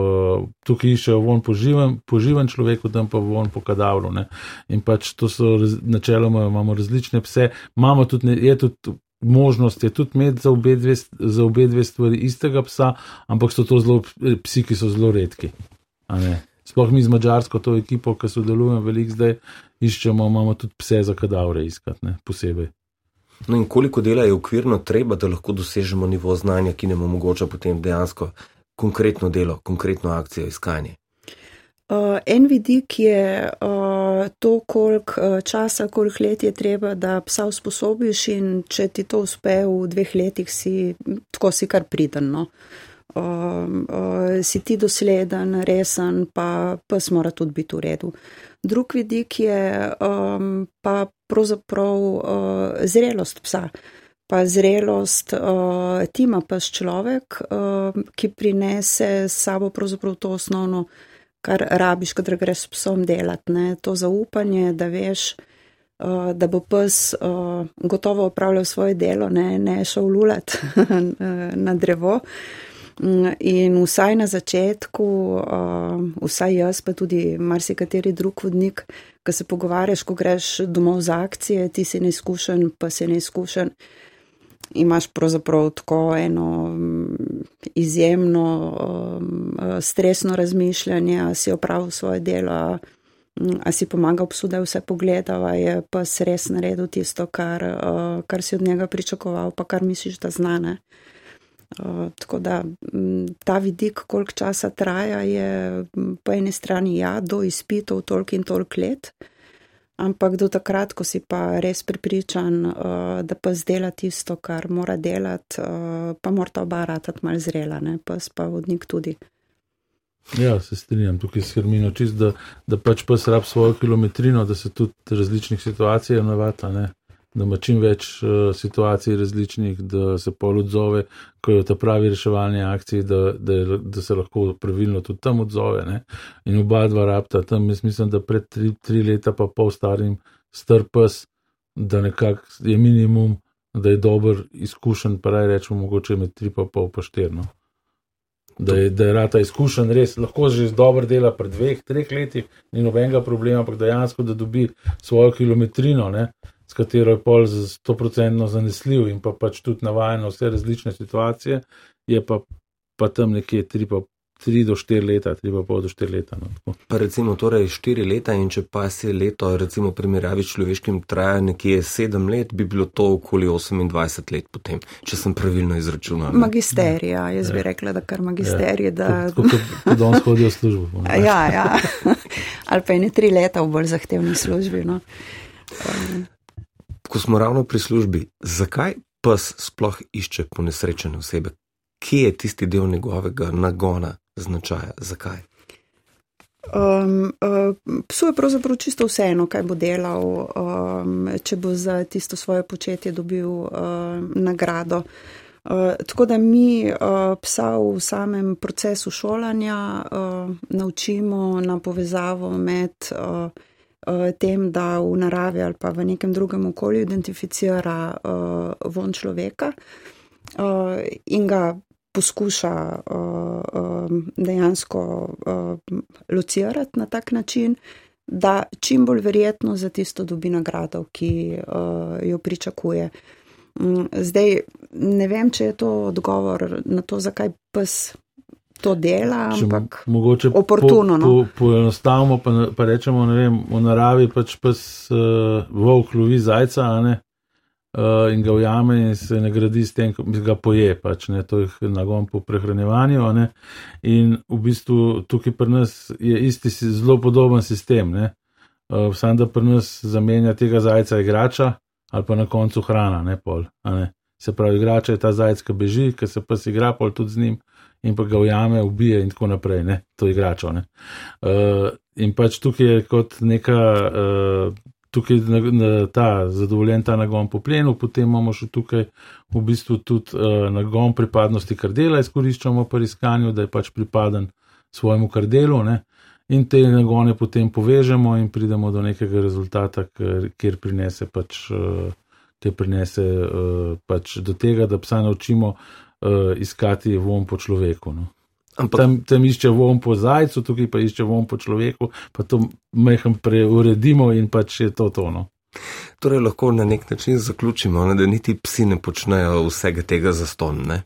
tukaj iščejo von po živem, po živem človeku, tam pa von po kadavru. Ne? In pač to so raz, načeloma, imamo različne pse, imamo tudi, je tudi. Možnost je tudi imeti za obe, dve, za obe dve stvari istega psa, ampak so to zelo psi, ki so zelo redki. Sploh mi z mačarsko to ekipo, ki sodelujemo veliko zdaj, iščemo, imamo tudi pse za kadavre iskati, ne, posebej. No in koliko dela je ukvirno treba, da lahko dosežemo nivo znanja, ki nam omogoča potem dejansko konkretno delo, konkretno akcijo iskanja? Uh, en vidik je uh, to, koliko uh, časa, koliko let je treba, da psa usposobiš in če ti to uspe v dveh letih, si tako si kar pridno. Uh, uh, si ti dosleden, resen, pa pes mora tudi biti v redu. Uh, Drug vidik je um, pa pravzaprav uh, zrelost psa, pa zrelost uh, tima pes človek, uh, ki prinese s sabo pravzaprav to osnovno, kar rabiš, kadar greš s psom delati, ne? to zaupanje, da veš, uh, da bo pes uh, gotovo upravljal svoje delo, ne, ne šel lulat [LAUGHS] na drevo. In vsaj na začetku, vsaj jaz, pa tudi marsikateri drug vodnik, ko se pogovarjaš, ko greš domov za akcije, ti si neizkušen, pa si neizkušen, imaš pravzaprav tako eno izjemno stresno razmišljanje, a si opravil svoje delo, a si pomagal psu, da je vse pogledal, a je pa res naredil tisto, kar, kar si od njega pričakoval, pa kar misliš, da znane. Uh, tako da ta vidik, koliko časa traja, je po eni strani ja, do izpitov toliko in toliko let, ampak do takrat, ko si pa res pripričan, uh, da pa zdela tisto, kar mora delati, uh, pa mora ta oba ratati mal zrela, ne pa pa vodnik tudi. Ja, se strinjam tukaj s Hermino, čist, da, da pač pa srab svojo kilometrino, da se tudi različnih situacij navata, ne da ima čim več uh, situacij različnih, da se pol odzove, ko je ta pravi reševalni akciji, da, da, da se lahko pravilno tudi tam odzove. Ne? In oba dva rabta tam, jaz mislim, da pred tri, tri leta pa pol starim strpes, da nekako je minimum, da je dober izkušen, pa raj rečemo, mogoče med tri pa pol pa štirno. Da je, da je rata izkušen, res lahko že z dobro dela pred dveh, treh letih, ni nobenega problema, ampak dejansko, da dobi svojo kilometrino, ne, s katero je pol sto procentno zanesljiv in pa pač tudi navajen na vse različne situacije, je pa, pa tam nekje tri, pa, tri do štiri leta, tri pa pol do štiri leta. No, pa recimo torej štiri leta in če pa se leto, recimo primerjavi človeškim, traja nekje sedem let, bi bilo to okoli 28 let potem, če sem pravilno izračunal. Magisterija, jaz bi ja. rekla, da kar magisterije. Ja. Da... Kot da danes hodijo v službo. ja, ja. [LAUGHS] ali pa ene tri leta v bolj zahtevni službi. No. Um ko smo ravno pri službi, zakaj pes sploh išče ponesrečene osebe? Kje je tisti del njegovega nagona, značaja? Zakaj? Um, uh, psu je pravzaprav čisto vseeno, kaj bo delal, um, če bo za tisto svoje početje dobil um, nagrado. Uh, tako da mi uh, psa v samem procesu šolanja uh, naučimo na povezavo med uh, uh, tem, da v naravi ali pa v nekem drugem okolju identificira uh, von človeka uh, in ga poskuša uh, uh, dejansko uh, locirati na tak način, da čim bolj verjetno za tisto dobi nagrado, ki uh, jo pričakuje. Mm, zdaj, ne vem, če je to odgovor na to, zakaj pes to dela, ampak mogoče oportuno. Po, po, poenostavimo, pa, pa rečemo, ne vem, v naravi pač pes uh, volk lovi zajca, ne, uh, in ga ujame in se nagradi s tem, ga poje, pač ne, to je nagon po prehranjevanju. Ne, in v bistvu tukaj pri nas je isti zelo podoben sistem. Ne, uh, Sam da pri nas zamenja tega zajca igrača ali pa na koncu hrana, ne pol. Ne. Se pravi, igrača je ta zajec, ki beži, ki se pa si igra pol tudi z njim. In pa ga ujame, ubije, in tako naprej, ne? to igračo. Uh, in pač tukaj je kot neka uh, tukaj na, na, ta zadovoljen ta nagon po plenu, potem imamo še tukaj v bistvu tudi uh, nagon pripadnosti kardela, izkoriščamo pri iskanju, da je pač pripaden svojemu kardelu. Ne? In te nagone potem povežemo in pridemo do nekega rezultata, kjer prinese pač, uh, prinese, uh, pač do tega, da psa naučimo uh, iskati vom po človeku. No? Ampak... Tam, tam išče vom po zajcu, tukaj pa išče vom po človeku, pa to mehem preuredimo in pač je to tono. Torej, lahko na nek način zaključimo, ne, da niti psi ne počnejo vsega tega za ston. Ne?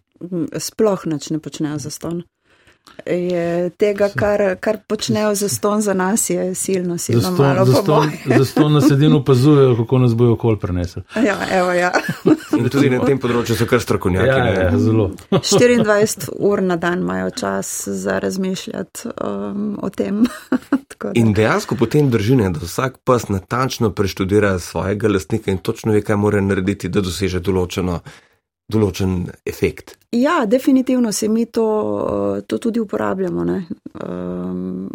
Sploh nič ne počnejo za ston je tega, kar, kar počnejo za ston za nas, je silno, silno za ston, malo. Za ston, za ston nas edino [LAUGHS] opazujejo, kako nas bojo okol prenesli. Ja, evo, ja. In tudi na tem področju so kar strokovnjaki. Ja, ja, zelo. [LAUGHS] 24 ur na dan imajo čas za razmišljati um, o tem. [LAUGHS] in dejansko potem držine, da vsak pas natančno preštudira svojega lastnika in točno ve, kaj mora narediti, da doseže določeno določen efekt. Ja, definitivno se mi to, to tudi uporabljamo. Ne? Ehm,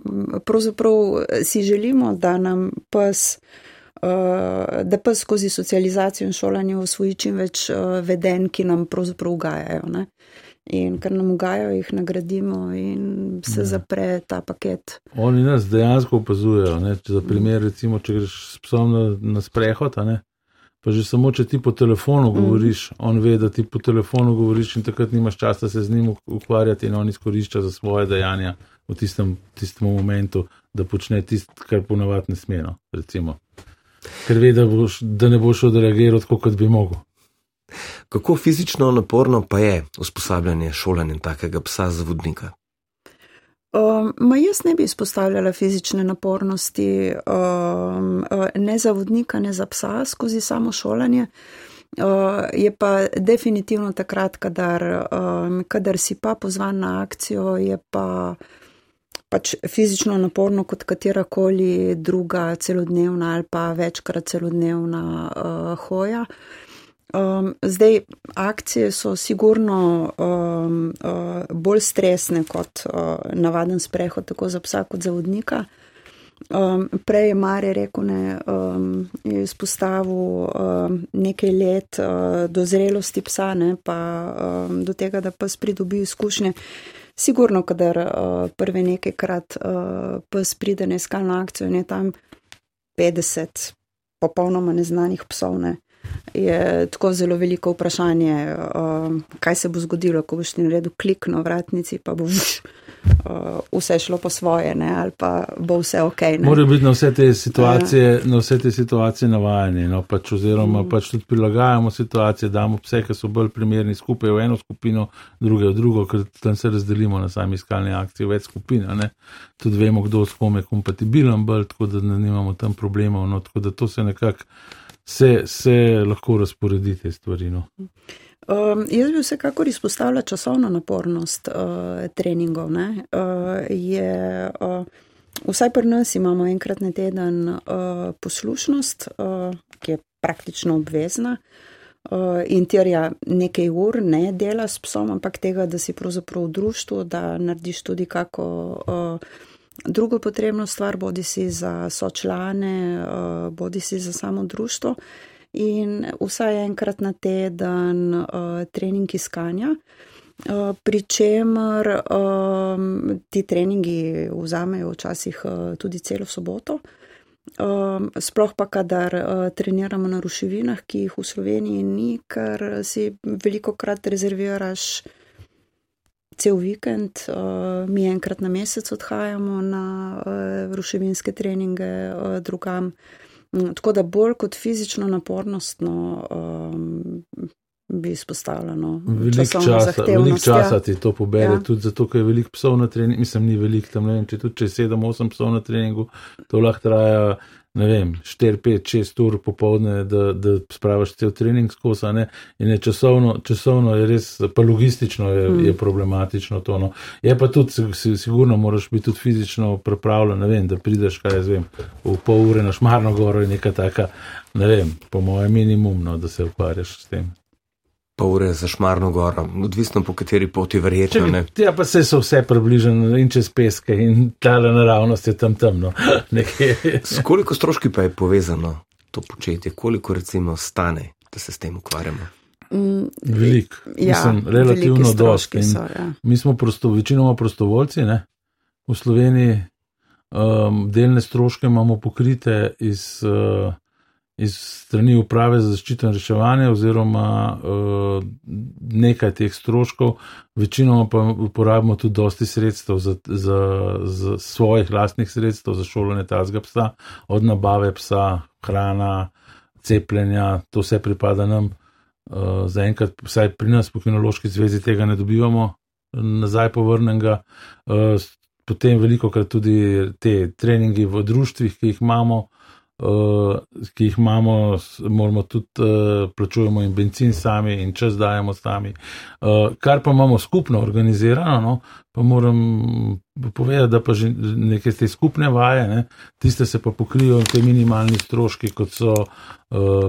pravzaprav si želimo, da nam pes, eh, da pes skozi socializacijo in šolanje usvoji čim več eh, veden, ki nam pravzaprav ugajajo. Ne? In ker nam ugajajo, jih nagradimo in se ne. Ja. zapre ta paket. Oni nas dejansko opazujejo. Za primer, recimo, če greš s psom na, na sprehod, Pa že samo, če ti po telefonu mhm. govoriš, mm. on ve, da ti po telefonu govoriš in takrat nimaš časa se z njim ukvarjati in on izkorišča za svoje dejanja v tistem, tistem momentu, da počne tisto, kar ponavadi ne smeno. Recimo. Ker ve, da, boš, da ne boš odreagiral tako, kot bi mogel. Kako fizično naporno pa je usposabljanje šolanja takega psa za vodnika? Um, jaz ne bi izpostavljala fizične napornosti, um, ne za vodnika, ne za psa skozi samo šolanje. Uh, je pa definitivno takrat, kadar, um, kadar si pa pozvan na akcijo, je pa pač fizično naporno kot katerakoli druga celodnevna ali pa večkrat celodnevna uh, hoja. Um, zdaj, akcije so sigurno um, uh, bolj stresne kot uh, navaden sprehod, tako za psa kot za vodnika. Um, prej je Mare rekel, ne, um, je izpostavil um, nekaj let uh, do zrelosti psa, ne, pa um, do tega, da pes pridobi izkušnje. Sigurno, kadar uh, prve nekajkrat uh, pes pride na iskalno akcijo in je tam 50 popolnoma neznanih psov. Ne je tako zelo veliko vprašanje, um, kaj se bo zgodilo, ko boš ti naredil klik na vratnici, pa bo vš, uh, vse šlo po svoje, ne, ali pa bo vse ok. Morajo biti na vse te situacije, ja. na vse te situacije navajeni, no, pač, oziroma mm. pač tudi prilagajamo situacije, damo vse, ki so bolj primerni skupaj v eno skupino, druge v drugo, ker tam se razdelimo na sami iskalni akciji, več skupin, ne. tudi vemo, kdo s kom je kompatibilen, bolj, tako da ne imamo tam problemov, no, tako da to se nekako se, se lahko razporedi te stvari. No. Um, jaz bi vsekakor izpostavila časovno napornost uh, treningov. Uh, je, uh, vsaj pri nas imamo enkrat na teden uh, poslušnost, uh, ki je praktično obvezna. Uh, in terja nekaj ur, ne dela s psom, ampak tega, da si pravzaprav v društvu, da narediš tudi kako uh, drugo potrebno stvar, bodi si za sočlane, eh, bodi si za samo društvo. in vsaj enkrat na teden uh, trening iskanja. Uh, Pričemer um, ti treningi vzamejo včasih uh, tudi celo soboto. Um, sploh pa, kadar uh, treniramo na ruševinah, ki jih v Sloveniji ni, ker si veliko krat rezerviraš cel vikend. Uh, mi enkrat na mesec odhajamo na uh, ruševinske treninge uh, drugam. Um, tako da bolj kot fizično napornostno um, bi izpostavljeno. Veliko časa, velik časa ti to pobere, ja. tudi zato, ker je veliko psov na treningu. Mislim, ni veliko tam, ne vem, če tudi če je 7-8 psov na treningu, to lahko traja, ne vem, 4-5-6 ur popovdne, da, da spravaš cel trening skozi. In je časovno, časovno je res, pa logistično je, mm. je problematično to. No. Je pa tudi, si, sigurno moraš biti tudi fizično pripravljen, ne vem, da prideš, kaj jaz vem, v pol ure na Šmarno goro in neka taka, ne vem, po mojem minimumno, da se ukvarjaš s tem pa ure za Šmarno goro, odvisno po kateri poti verjetno. Ja, pa se so vse približene in čez peske in ta naravnost je tam temno. [LAUGHS] S koliko stroški pa je povezano to početje, koliko recimo stane, da se s tem ukvarjamo? Mm, Veliko, ja, mislim, relativno dosti. Ja. Mi smo prosto, večinoma prostovoljci, ne? v Sloveniji um, delne stroške imamo pokrite iz. Uh, iz strani uprave za zaščito in reševanje, oziroma uh, nekaj teh stroškov, večinoma pa uporabimo tudi dosti sredstev za, za, za svojih lastnih sredstev za šolanje tazga psa, od nabave psa, hrana, cepljenja, to vse pripada nam. Uh, Zaenkrat, vsaj pri nas, po kinološki zvezi, tega ne dobivamo nazaj povrnenega. Uh, potem veliko krat tudi te treningi v društvih, ki jih imamo, uh, ki jih imamo, moramo tudi uh, plačujemo in benzin sami in čas dajemo sami. Uh, kar pa imamo skupno organizirano, no, pa moram povedati, da pa že neke te skupne vaje, ne, tiste se pa pokrijo te minimalni stroški, kot so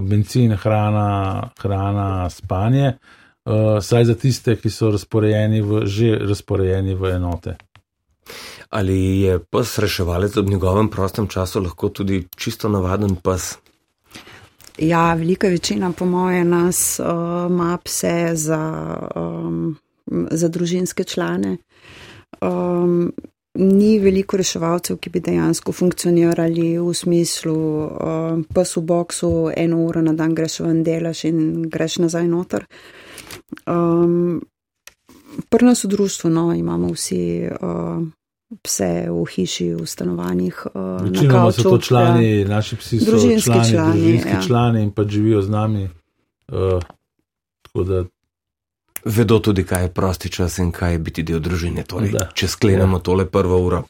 benzin, hrana, hrana, spanje. Uh, saj za tiste, ki so razporejeni v, že razporejeni v enote. Ali je pes reševalec ob njegovem prostem času lahko tudi čisto navaden pes? Ja, velika večina, po moje, nas uh, ima pse za, um, za družinske člane. Um, ni veliko reševalcev, ki bi dejansko funkcionirali v smislu, uh, pes v boksu, eno uro na dan greš ven, delaš in greš nazaj noter. Um, Prvo nas v društvu no, imamo vsi uh, pse v hiši, v stanovanjih. Uh, Večinoma so to člani, ja. naši psi so družinski člani, člani, družinski ja. člani in pa živijo z nami. Uh, Vedo tudi, kaj je prosti čas in kaj je biti del družine, torej, če sklenemo ja. tole prvo uro.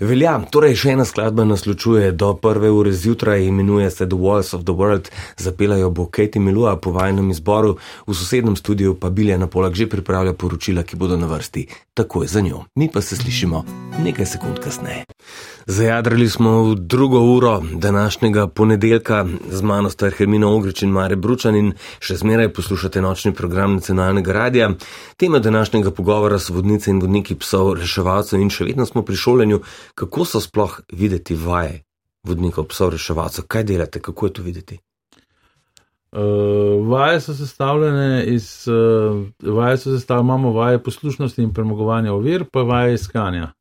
Velja, torej še ena skladba nas ločuje do prve ure zjutraj, imenuje se The Walls of the World, zapelajo bo Katie Milua po vajnem izboru, v sosednem studiu pa Bilja na polag že pripravlja poročila, ki bodo na vrsti takoj za njo. Mi pa se slišimo nekaj sekund kasneje. Zajadrali smo v drugo uro današnjega ponedeljka z mano sta Hermina Ogrič in Mare Bručan in še zmeraj poslušate nočni program nacionalnega radia. Tema današnjega pogovora so vodnice in vodniki psov, reševalcev in še vedno smo pri šolanju, kako so sploh videti vaje vodnikov psov, reševalcev, kaj delate, kako je to videti. Uh, vaje so sestavljene iz, uh, vaje so sestavljene, imamo vaje poslušnosti in premagovanja ovir, pa vaje iskanja.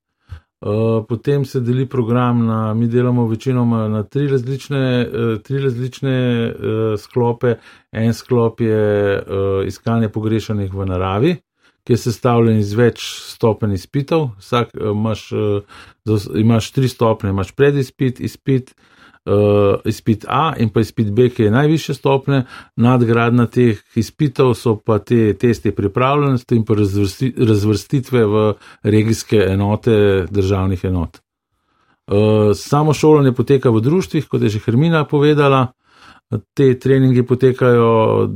Eh, potem se deli program na, mi delamo večinoma na tri različne, uh, tri različne uh, sklope. En sklop je uh, iskanje pogrešanih v naravi, ki je sestavljen iz več stopenj izpitov. Vsak uh, imaš, uh, imaš tri stopne, imaš predispit, izpit, izpit uh, izpit A in pa izpit B, ki je najviše stopne, nadgradna teh izpitov so pa te testi pripravljenosti in pa razvrsti, razvrstitve v regijske enote državnih enot. Uh, samo šolanje poteka v društvih, kot je že Hermina povedala. Te treningi potekajo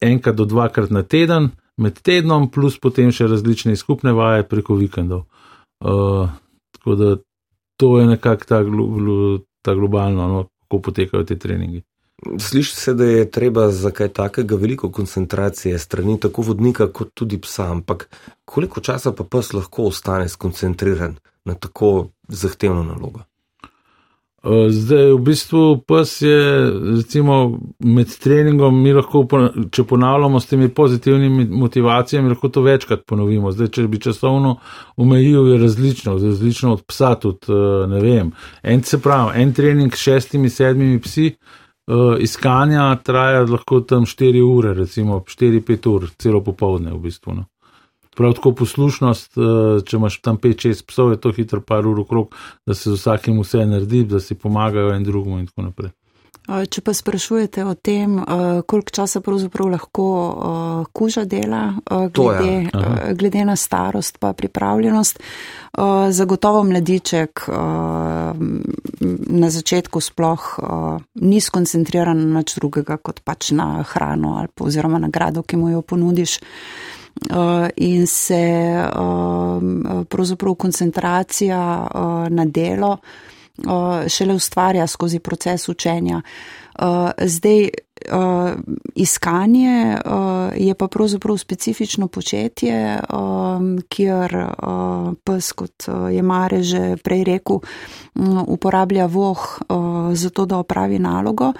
enkrat do dvakrat na teden, med tednom, plus potem še različne skupne vaje preko vikendov. Uh, tako da to je nekako ta ta globalno, no, kako potekajo ti treningi. Sliši se, da je treba za kaj takega veliko koncentracije strani tako vodnika, kot tudi psa, ampak koliko časa pa pes lahko ostane skoncentriran na tako zahtevno nalogo? Zdaj, v bistvu, pes je, recimo, med treningom, mi lahko, če ponavljamo s temi pozitivnimi motivacijami, lahko to večkrat ponovimo. Zdaj, če bi časovno omejil, je različno, različno od psa, tudi ne vem. En, se pravi, en trening s šestimi, sedmimi psi, iskanja traja lahko tam 4 ure, recimo 4-5 ur, celo popovdne v bistvu. No. Prav tako poslušnost, eh, če imaš tam 5-6 psov, je to hitro par ur okrog, da se z vsakim vse naredi, da si pomagajo en drugemu in tako naprej. Če pa sprašujete o tem, koliko časa pravzaprav lahko kuža dela, glede, glede na starost pa pripravljenost, zagotovo mladiček na začetku sploh ni skoncentriran na nič drugega kot pač na hrano ali pa oziroma nagrado, ki mu jo ponudiš. Uh, in se uh, pravzaprav koncentracija uh, na delo šele ustvarja skozi proces učenja. Zdaj, iskanje je pa pravzaprav specifično početje, kjer pes, kot je Mare že prej rekel, um, uporablja voh za to, da opravi nalogo.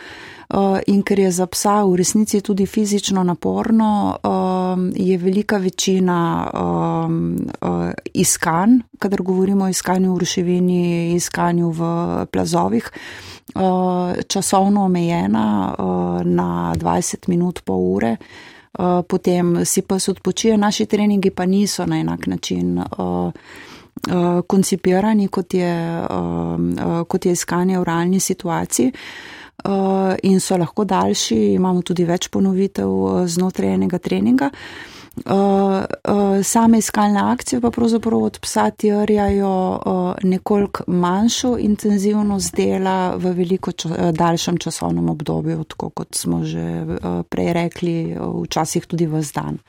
Eh, in ker je za psa v resnici tudi fizično naporno, eh, je velika večina eh, iskanj, kadar govorimo o iskanju v ruševini, iskanju v plazovih, časovno omejena na 20 minut po ure. Potem si pa se odpočije, naši treningi pa niso na enak način koncipirani, kot je, kot je iskanje v realni situaciji. Eh, in so lahko daljši, imamo tudi več ponovitev eh, znotraj enega treninga. Uh, same iskalne akcije pa pravzaprav od psa terjajo nekoliko manjšo intenzivnost dela v veliko ča, daljšem časovnem obdobju, tako kot smo že prej rekli, včasih tudi v zdan.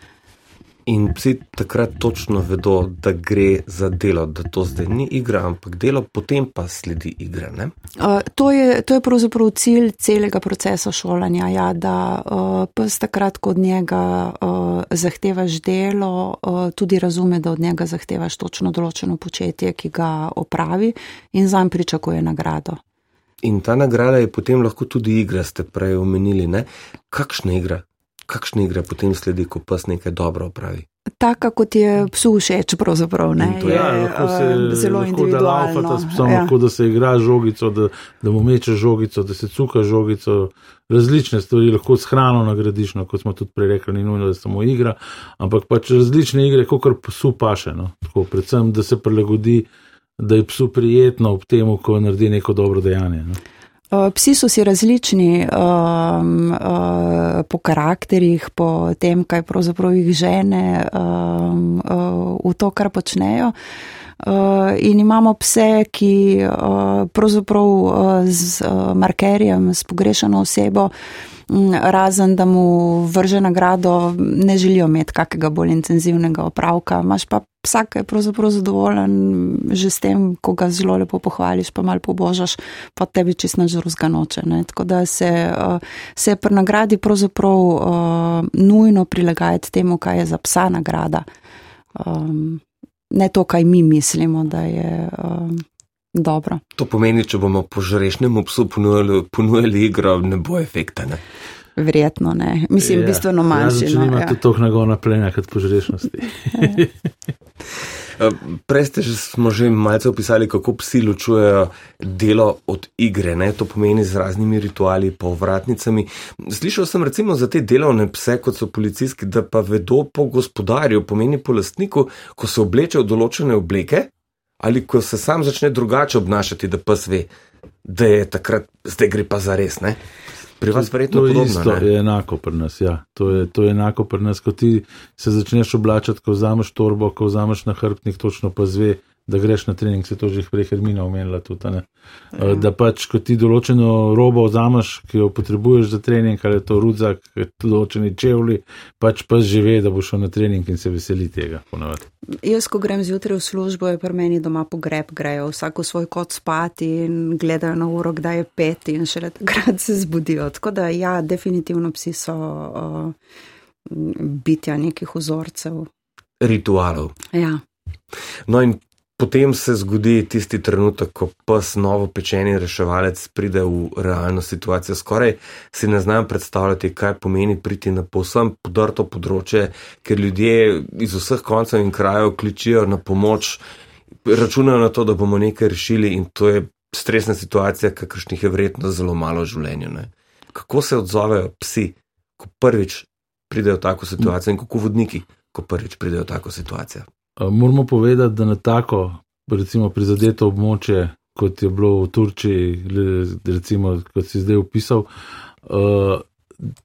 In psi takrat točno vedo, da gre za delo, da to zdaj ni igra, ampak delo, potem pa sledi igra. Uh, to, je, to je pravzaprav cilj celega procesa šolanja, ja, da uh, pes takrat, ko od njega uh, zahtevaš delo, uh, tudi razume, da od njega zahtevaš točno določeno početje, ki ga opravi in zanj pričakuje nagrado. In ta nagrada je potem lahko tudi igra, ste prej omenili, ne? Kakšna igra? Kakšna igra potem sledi, ko pes nekaj dobro opravi? Taka, kot je psu všeč, pravzaprav ne. Je, ja, lahko se uh, zelo individualno. Da, psom, ja. lahko, da se igra žogico, da, da mu meče žogico, da se cuka žogico. Različne stvari lahko s hrano nagradiš, no, kot smo tudi prej rekli, ni nujno, da samo igra, ampak pač različne igre, kot kar psu paše. No. Tako, predvsem, da se prilagodi, da je psu prijetno ob tem, ko naredi neko dobro dejanje. No. Eh, psi so si različni um, uh, po karakterjih, po tem, kaj pravzaprav jih žene um, uh, v to, kar počnejo. Uh, in imamo pse, ki uh, pravzaprav uh, z uh, markerjem, s pogrešano osebo, uh, razen da mu vrže nagrado, ne želijo imeti kakega bolj intenzivnega opravka. Maš pa vsak je pravzaprav zadovoljen že s tem, ko ga zelo lepo pohvališ, pa mal pobožaš, pa tebi čist na žruzga noče. Ne? Tako da se, eh, se pri nagradi pravzaprav uh, nujno prilagajati temu, kaj je za psa nagrada. Um, ne to, kaj mi mislimo, da je. Um, dobro. To pomeni, če bomo po žrešnemu psu ponujali, ponujali igro, ne bo efekta. Ne? Verjetno ne. Mislim, ja, bistveno manjši. Ja, no, imate ja. to nagona plena, kot po žrešnosti. [LAUGHS] Eh, prej ste že, smo že malce opisali, kako psi ločujejo delo od igre, ne? to pomeni z raznimi rituali, povratnicami. Slišal sem recimo za te delovne pse, kot so policijski, da pa vedo po gospodarju, pomeni po lastniku, ko se oblečejo določene obleke, ali ko se sam začne drugače obnašati, da pa sve, da je takrat, zdaj gre pa za res. Ne? Pri vas verjetno to podobno, isto ne? je enako pri nas. Ja. To, je, to je enako pri nas, ko ti se začneš oblačati, ko vzameš torbo, ko vzameš na hrbtnik, točno pa zve da greš na trening, se to že prej Hermina omenila tudi. Ja. Da pač, ko ti določeno robo vzameš, ki jo potrebuješ za trening, ali je to rudzak, določeni čevlji, pač pa že ve, da boš šel na trening in se veseli tega. Ponovati. Jaz, ko grem zjutraj v službo, je pri meni doma pogreb, grejo vsako svoj kot spati in gledajo na uro, kdaj je pet in šele takrat se zbudijo. Tako da ja, definitivno psi so uh, bitja nekih vzorcev. Ritualov. Ja. No in potem se zgodi tisti trenutek, ko pes novo pečeni reševalec pride v realno situacijo. Skoraj si ne znam predstavljati, kaj pomeni priti na povsem podrto področje, ker ljudje iz vseh koncev in krajev kličijo na pomoč, računajo na to, da bomo nekaj rešili in to je stresna situacija, kakršnih je verjetno zelo malo v življenju. Ne? Kako se odzovejo psi, ko prvič pridejo v tako situacijo in kako vodniki, ko prvič pridejo v tako situacijo? Moramo povedati, da na tako, recimo, prizadeto območje, kot je bilo v Turčiji, recimo, kot si zdaj opisal,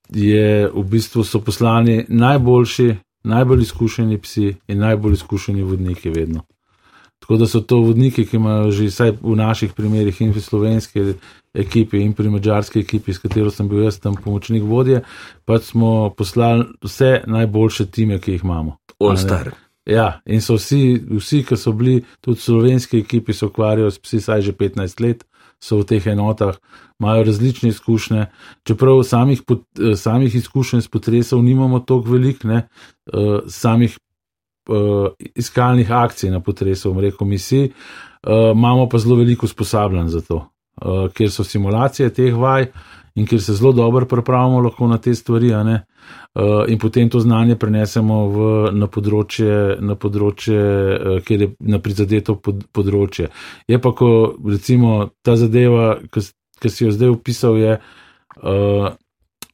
je v bistvu so poslani najboljši, najbolj izkušeni psi in najbolj izkušeni vodniki vedno. Tako da so to vodniki, ki imajo že vsaj v naših primerih in v slovenski ekipi in pri mađarski ekipi, s katero sem bil jaz tam pomočnik vodje, pa smo poslali vse najboljše time, ki jih imamo. Olstar. Ja, in so vsi, vsi, ki so bili tudi v slovenski ekipi, se ukvarjajo s psi, saj že 15 let so v teh enotah, imajo različne izkušnje. Čeprav samih, pot, samih izkušenj s potresov nimamo toliko velik, ne, uh, samih uh, iskalnih akcij na potresu, rekel misij, uh, imamo pa zelo veliko usposabljanj za to, uh, ker so simulacije teh vaj in ker se zelo dobro pripravimo lahko na te stvari. Uh, in potem to znanje prenesemo v, na področje, na področje uh, kjer je na prizadeto pod, področje. Je pa, ko recimo ta zadeva, ki si jo zdaj opisal, je. Uh,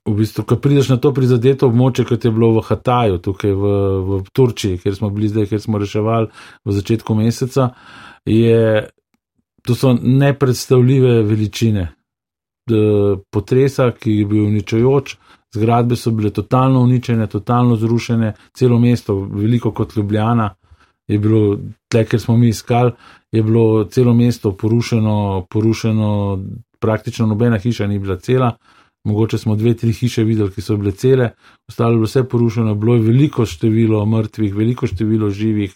V bistvu, ko prideš na to prizadeto območje, kot je bilo v Hataju, tukaj v, v Turčiji, kjer smo bili zdaj, kjer smo reševali v začetku meseca, je, to so nepredstavljive veličine potresa, ki je bil uničujoč, Zgradbe so bile totalno uničene, totalno zrušene, celo mesto, veliko kot Ljubljana, je bilo, tle, ker smo mi iskali, je bilo celo mesto porušeno, porušeno, praktično nobena hiša ni bila cela. Mogoče smo dve, tri hiše videli, ki so bile cele, ostalo je bilo vse porušeno, bilo je veliko število mrtvih, veliko število živih.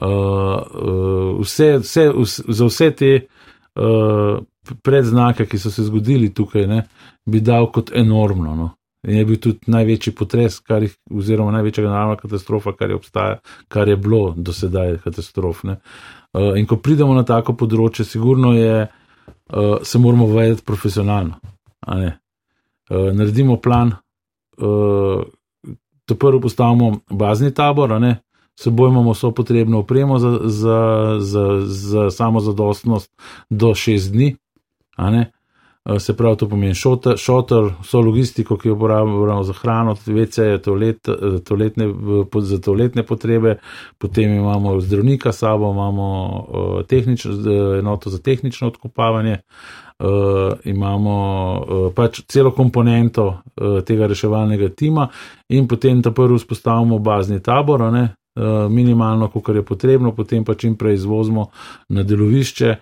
Uh, uh, vse, vse, vse, za vse te uh, predznake, ki so se zgodili tukaj, ne, bi dal kot enormno. No. In je bil tudi največji potres, jih, oziroma največja naravna katastrofa, kar je, obstaja, kar je bilo do sedaj katastrof. Uh, in ko pridemo na tako področje, sigurno je, uh, se moramo vedeti profesionalno. Uh, naredimo plan, uh, to prvo postavimo bazni tabor, seboj imamo vso potrebno opremo za, za, za, za samo zadostnost do šest dni. Eh, se pravi, to pomeni šotor, vso logistiko, ki jo uporabljamo za hrano, WC, toalet, eh, toaletne, za toaletne potrebe, potem imamo zdravnika sabo, imamo eh, tehnič, enoto za tehnično odkopavanje, imamo pač celo komponento tega reševalnega tima in potem ta prvi vzpostavimo bazni tabor, ne, minimalno, koliko je potrebno, potem pa čim prej izvozimo na delovišče.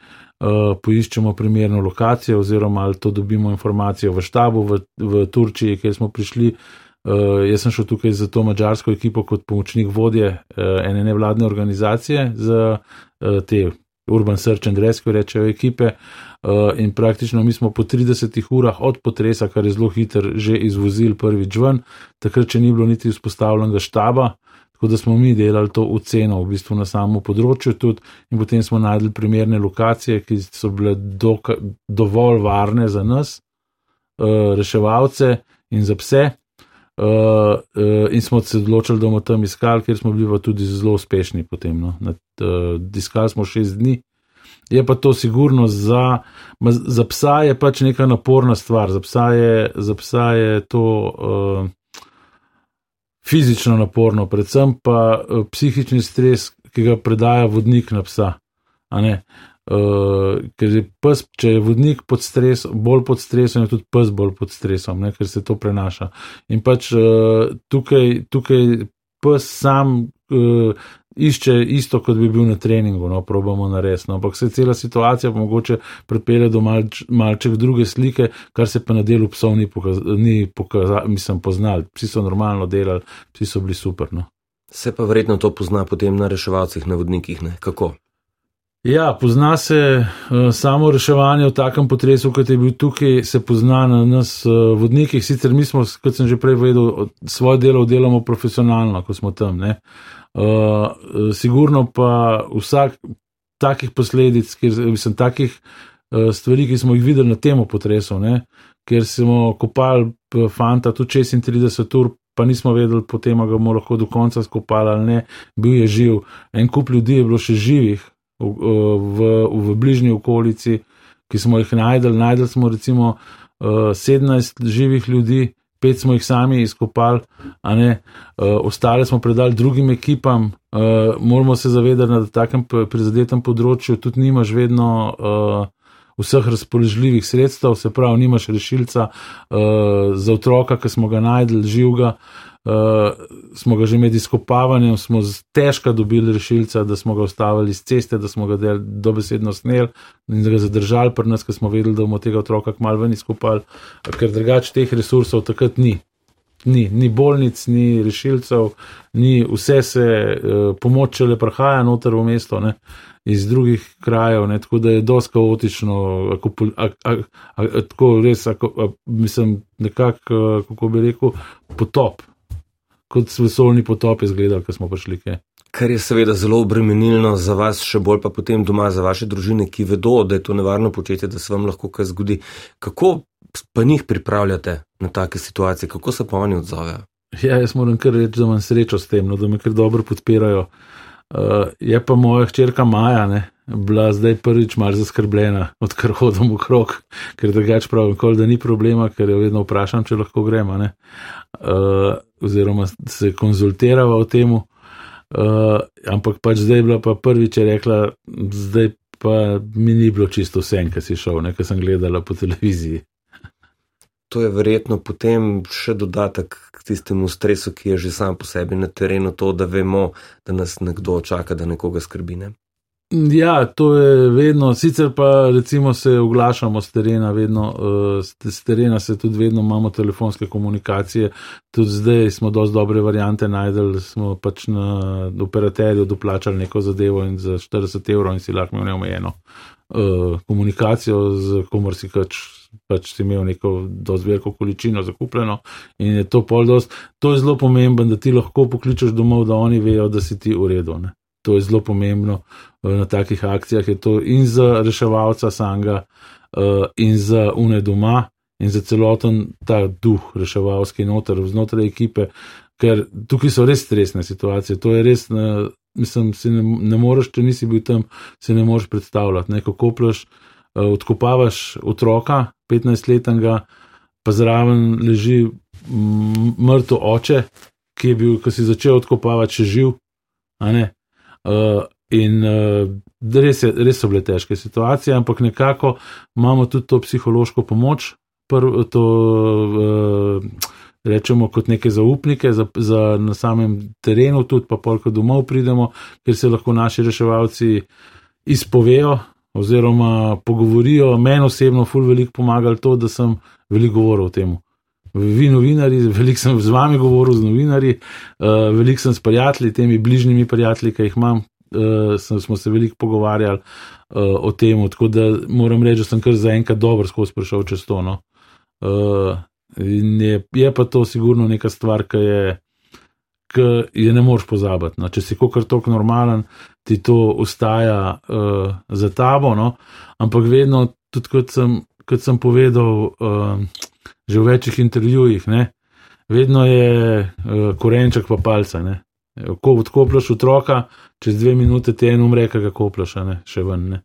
Eh, poiščemo primerno lokacijo, oziroma ali to dobimo informacijo v štabu v, v Turčiji, kjer smo prišli. Uh, jaz sem šel tukaj za to mačarsko ekipo kot pomočnik vodje uh, ene nevladne organizacije za uh, te Urban Search and Rescue, rečejo ekipe. Uh, in praktično mi smo po 30 urah od potresa, kar je zelo hiter, že izvozili prvič ven, takrat, če ni bilo niti vzpostavljenega štaba, Tako da smo mi delali to oceno v bistvu na samo področju tudi in potem smo najdli primerne lokacije, ki so bile do, dovolj varne za nas, uh, reševalce in za pse. Uh, uh, in smo se odločili, da bomo tam iskali, ker smo bili pa tudi zelo uspešni potem. No. Nad, uh, iskali smo šest dni. Je pa to sigurno za, za psa je pač neka naporna stvar, za psa je, za psa je to. Uh, fizično naporno, predvsem pa uh, psihični stres, ki ga predaja vodnik na psa. Uh, ker je pes, če je vodnik pod stresom, bolj pod stresom, je tudi pes bolj pod stresom, ne? ker se to prenaša. In pač uh, tukaj, tukaj pes sam uh, išče isto, kot bi bil na treningu, no, probamo narediti. No, ampak se cela situacija mogoče pripelje do malč, malček druge slike, kar se pa na delu psov ni, pokaz, ni pokazal, mislim, poznal. Psi so normalno delali, psi so bili super. No. Se pa verjetno to pozna potem na reševalcih, na vodnikih, ne? kako? Ja, pozna se uh, samo reševanje v takem potresu, kot je bil tukaj, se pozna na nas uh, vodnikih. Sicer mi smo, kot sem že prej vedel, svoje delo delamo profesionalno, ko smo tam. Uh, Uh, sigurno pa vsak takih posledic, kjer, mislim, takih uh, stvari, ki smo jih videli na tem potresu, ne? ker smo kopali fanta tudi 36 ur, pa nismo vedeli potem, ga bomo lahko do konca skopali ali ne, bil je živ. En kup ljudi je bilo še živih v, v, v bližnji okolici, ki smo jih najdel. Najdel smo recimo uh, 17 živih ljudi, pet smo jih sami izkopali, a ne, uh, ostale smo predali drugim ekipam. Uh, moramo se zavedati, da na takem prizadetem področju tudi nimaš vedno uh, vseh razpoložljivih sredstev, se pravi, nimaš rešilca uh, za otroka, ki smo ga najdel živega. Uh, smo ga že med izkopavanjem, smo težko dobili rešilca, da smo ga ustavili z ceste, da smo ga dobesedno snel in ga zadržali pri nas, ker smo vedeli, da bomo tega otroka kmalo ven izkopali, ker drugače teh resursov takrat ni. Ni, ni bolnic, ni rešilcev, ni vse se, uh, pomoč le prihaja noter v mesto. Ne. Iz drugih krajev, ne, tako da je dosti kaotično, ako, a, a, a, tako res, ako, a, mislim, nekako, kako bi rekel, potop kot vesoljni potop izgledal, ko smo prišli. Kaj. Kar je seveda zelo obremenilno za vas, še bolj pa potem doma za vaše družine, ki vedo, da je to nevarno početje, da se vam lahko kaj zgodi. Kako pa njih pripravljate na take situacije, kako se pa oni odzovejo? Ja, jaz moram kar reči, da imam srečo s tem, no, da me kar dobro podpirajo. Uh, je pa moja hčerka Maja, ne, bila zdaj prvič malo zaskrbljena, odkar hodim v krog, ker drugače pravim, kol, da ni problema, ker jo vedno vprašam, če lahko gremo. Uh, oziroma se konzultirava o tem. Uh, ampak pač zdaj je bila pa prvič rekla, zdaj pa mi ni bilo čisto vse, kar si šel, nekaj sem gledala po televiziji. To je verjetno potem še dodatek k tistemu stresu, ki je že sam po sebi na terenu, to, da vemo, da nas nekdo čaka, da nekoga skrbi. Ne? Ja, to je vedno, sicer pa recimo se oglašamo z terena, vedno, z eh, terena se tudi vedno imamo telefonske komunikacije, tudi zdaj smo dosti dobre variante najdel, smo pač na operaterju doplačali neko zadevo in za 40 evrov in si lahko imel neomejeno uh, komunikacijo z komor si pač, pač si imel neko dosti veliko količino zakupljeno in je to pol dost, to je zelo pomembno, da ti lahko pokličeš domov, da oni vejo, da si ti v redu. Ne? To je zelo pomembno eh, na takih akcijah. Je to in za reševalca sanga, uh, in za une doma, in za celoten ta duh reševalski noter znotraj ekipe, ker tukaj so res stresne situacije. To je res, ne, mislim, si ne, ne moreš, če nisi bil tam, si ne moreš predstavljati. Ne, kako plaš, uh, odkopavaš otroka, 15-letnega, pa zraven leži mrtev oče, ki je bil, ko si začel odkopavati, še živ. Uh, in uh, res, je, res so bile težke situacije, ampak nekako imamo tudi to psihološko pomoč, prv, to uh, rečemo kot neke zaupnike za, za na samem terenu, tudi pa polk domov pridemo, ker se lahko naši reševalci izpovejo oziroma pogovorijo. Meni osebno ful veliko pomagali to, da sem veliko govoril o tem. Vi, novinari, veliko sem z vami govoril, z novinarji, uh, veliko sem s prijatelji, temi bližnjimi prijatelji, ki jih imam, uh, sem, smo se veliko pogovarjali uh, o tem. Tako da moram reči, da sem kar zaenkrat dobro skozi prišel čez to. No. Uh, je, je pa to sigurno neka stvar, ki je. Ki je ne moreš pozabiti. No. Če si kot tako normalen, ti to ustaja uh, za tabo, no. ampak vedno, tudi kot sem, kot sem povedal, uh, že v večjih intervjujih, ne, vedno je uh, korenček pa palca. Ne. Ko odkopljaš otroka, čez dve minute te en umre, kaj ga kopljaš, ne, še ven. Ne.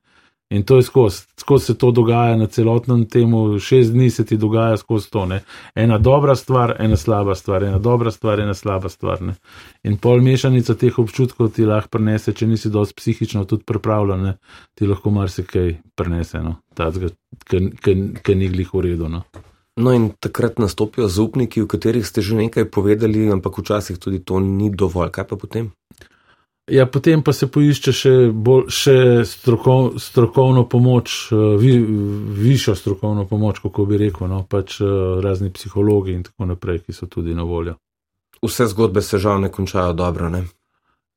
In to je skozi, skozi se to dogaja na celotnem temu, šest dni se ti dogaja skozi to. Ne. Ena dobra stvar, ena slaba stvar, ena dobra stvar, ena slaba stvar. Ne. In pol mešanica teh občutkov ti lahko prenese, če nisi dosti psihično tudi pripravljen, ti lahko marsikaj prenese, no, ki ni glih v redu. No. In takrat nastopijo zaupniki, v katerih ste že nekaj povedali, ampak včasih tudi to ni dovolj. Kaj pa potem? Ja, potem pa se poišče še, bolj, še strokov, strokovno pomoč, eh, vi, višjo strokovno pomoč, kako bi rekel, no, pač eh, razni psihologi in tako naprej, ki so tudi na voljo. Vse zgodbe se žal ne končajo dobro, ne?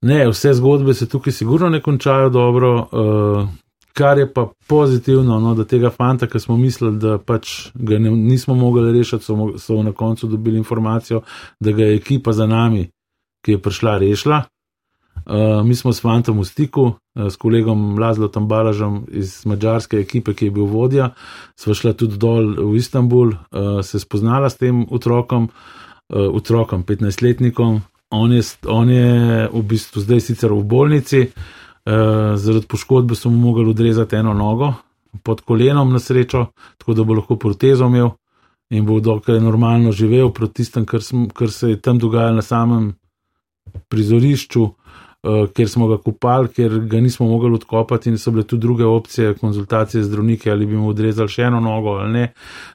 Ne, vse zgodbe se tukaj sigurno ne končajo dobro. Uh, kar je pa pozitivno, no, da tega fanta, ki smo mislili, da pač ga ne, nismo mogli rešiti, so, so na koncu dobili informacijo, da ga je ekipa za nami, ki je prišla, rešila. Uh, mi smo s fantom v stiku, s kolegom Lazlotom Balažem iz mađarske ekipe, ki je bil vodja, sva šla tudi dol v Istanbul, se spoznala s tem otrokom, otrokom, 15-letnikom. On je, on je v bistvu zdaj sicer v bolnici, zaradi poškodbe so mu mogli odrezati eno nogo pod kolenom na srečo, tako da bo lahko protezo imel in bo dokaj normalno živel proti tistem, kar, kar se je tam dogajalo na samem prizorišču, uh, kjer smo ga kupali, ker ga nismo mogli odkopati in so bile tudi druge opcije, konzultacije z zdravniki, ali bi mu odrezali še eno nogo ali ne.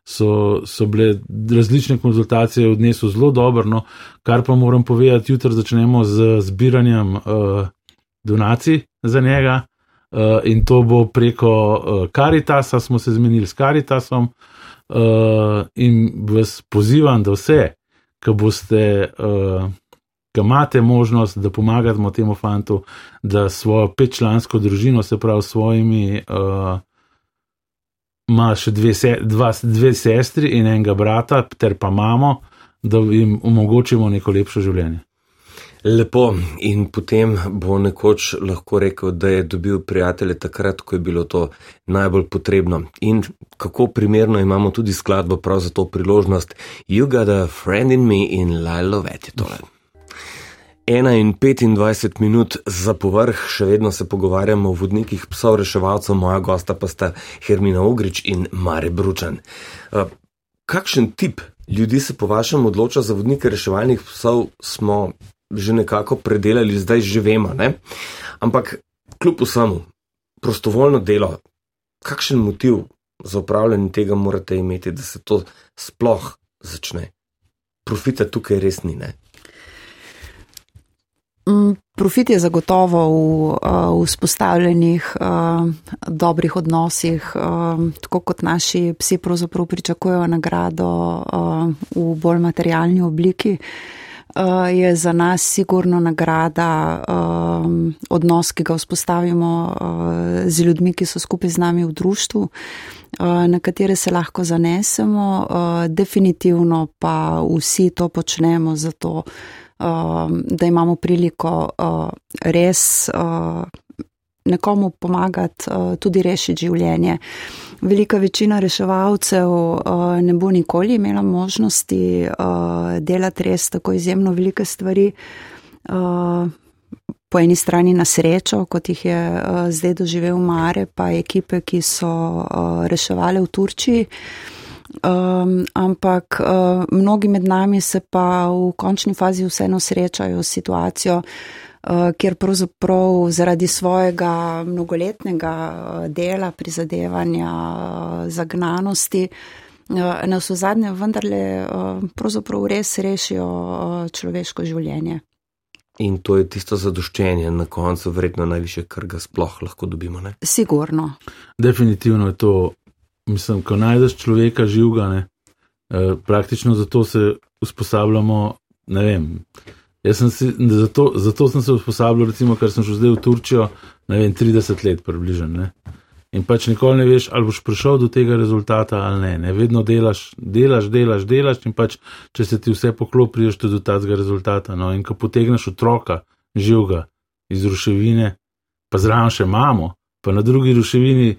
So, so bile različne konzultacije, odnesel zelo dobro, no, kar pa moram povedati, jutri začnemo z zbiranjem uh, donacij za njega. Uh, in to bo preko uh, Karitasa, smo se zmenili s Karitasom, uh, in vas pozivam, da vse, ki boste uh, ki imate možnost, da pomagate temu fantu, da svojo petčlansko družino, se pravi, s svojimi, uh, ima še dve, se, dva, dve sestri in enega brata, ter pa mamo, da jim omogočimo neko lepše življenje. Lepo, in potem bo nekoč lahko rekel, da je dobil prijatelje takrat, ko je bilo to najbolj potrebno. In kako primerno imamo tudi skladbo prav za to priložnost: You got a friend in me in Lilo Vetitole. 1 in 25 minut za povrh, še vedno se pogovarjamo o vodnikih psov reševalcev, moja gosta pa sta Hermina Ogrič in Mare Bručan. Uh, kakšen tip ljudi se po vašem odloča za vodnike reševalnih psov, smo že nekako predelali, zdaj že vemo, ne? Ampak kljub vsemu, prostovoljno delo, kakšen motiv za upravljanje tega morate imeti, da se to sploh začne? Profita tukaj res ni, ne? Mm, profit je zagotovo v, uh, v spostavljenih uh, dobrih odnosih, uh, tako kot naši psi pravzaprav pričakujejo nagrado v bolj materialni obliki. Uh, je za nas sigurno nagrada um, odnos, ki ga vzpostavimo uh, z ljudmi, ki so skupaj z nami v društvu, uh, na katere se lahko zanesemo. Uh, definitivno pa vsi to počnemo zato, Um, da imamo priliko uh, res uh, nekomu pomagati, uh, tudi rešiti življenje. Velika večina reševalcev ne bo nikoli imela možnosti delati res tako izjemno velike stvari. Po eni strani na srečo, kot jih je zdaj doživel Mare, pa ekipe, ki so reševali v Turčiji. Um, ampak uh, mnogi med nami se pa v končni fazi vseeno srečajo s situacijo, uh, kjer pravzaprav zaradi svojega mnogoletnega uh, dela, prizadevanja, uh, zagnanosti, na vse zadnje vendarle pravzaprav res rešijo človeško življenje. In to je tisto zadoščenje na koncu, verjetno najviše, kar ga sploh lahko dobimo. Ne? Sigurno. Definitivno je to mislim, ko najdeš človeka živega, ne, eh, praktično zato se usposabljamo. Ne vem. Sem si, zato, zato sem se usposabljal, recimo, ker sem šel zdaj v Turčijo, ne vem, 30 let približen. Ne. In pač nikoli ne veš, ali boš prišel do tega rezultata ali ne. ne. Vedno delaš, delaš, delaš, delaš in pač, če se ti vse poklopi, prideš tudi do tega rezultata. No. In ko potegneš otroka živega iz ruševine, pa zraven še mamo, pa na drugi ruševini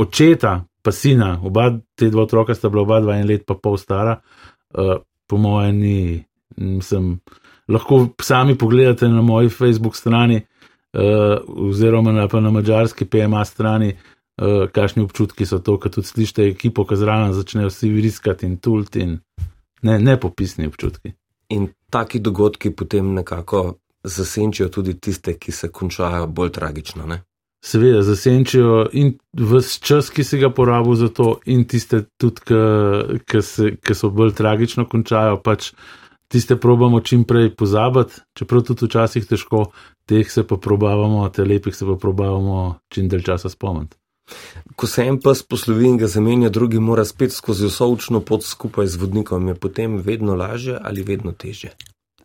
očeta, pa sina, oba te dva otroka sta bila oba dva en let pa pol stara, uh, po mojem, ni. Mislim, lahko sami pogledate na moji Facebook strani, uh, oziroma na, na mačarski PMA strani, uh, kakšni občutki so to, kad tudi slišite ekipo, ki zraven začnejo vsi vriskati in tult in ne, nepopisni občutki. In taki dogodki potem nekako zasenčijo tudi tiste, ki se končajo bolj tragično. Ne? seveda zasenčijo in vse čas, ki si ga porabil za to, in tiste tudi, ki so bolj tragično končajo, pač tiste probamo čim prej pozabiti, čeprav tudi včasih težko, teh se pa probavamo, te lepih se pa probavamo čim dalj časa spomniti. Ko se en pes poslovi in ga zamenja, drugi mora spet skozi vso učno pot skupaj z vodnikom, je potem vedno lažje ali vedno težje?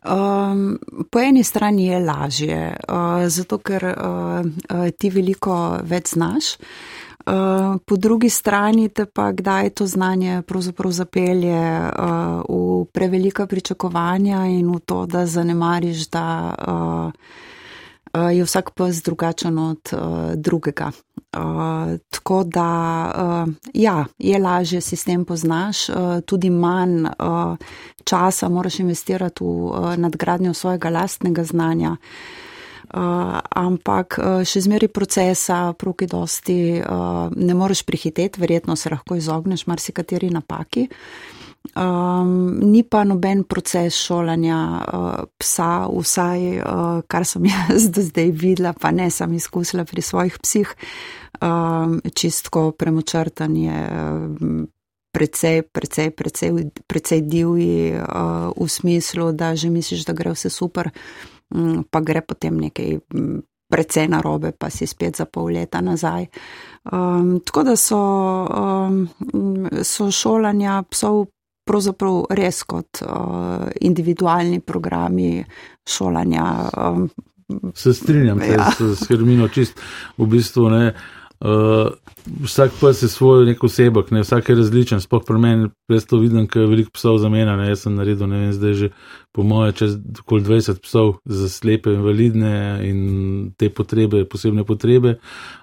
Um, po eni strani je lažje, uh, zato ker uh, uh, ti veliko več znaš, uh, po drugi strani te pa kdaj to znanje pravzaprav zapelje uh, v prevelika pričakovanja in v to, da zanemariš, da. Uh, uh, je vsak pes drugačen od uh, drugega. Uh, tako da, uh, ja, je lažje sistem poznaš, uh, tudi manj uh, časa moraš investirati v uh, nadgradnjo svojega lastnega znanja. Uh, ampak uh, še zmeri procesa, proki dosti, uh, ne moreš prihiteti, verjetno se lahko izogneš marsikateri napaki. Uh, Um, ni pa noben proces šolanja uh, psa, vsaj uh, kar sem [LAUGHS] jaz do zdaj videla, pa ne sem izkusila pri svojih psih. Um, čistko premočrtanje, um, precej, precej, precej, precej divji uh, v smislu, da že misliš, da gre vse super, um, pa gre potem nekaj. Um, Predvsej na robe, pa si spet za pol leta nazaj. Um, tako da so, um, so šolanja psov pravzaprav res kot uh, individualni programi šolanja. Um, Se strinjam ja. s Hermino, čist v bistvu ne. Uh, vsak pes je svoj nek osebek, ne, vsak je različen, spoh pri meni, jaz to vidim, ker veliko psov za mena, jaz sem naredil, ne vem, zdaj že po moje čez okoli 20 psov za slepe invalidne in te potrebe, posebne potrebe.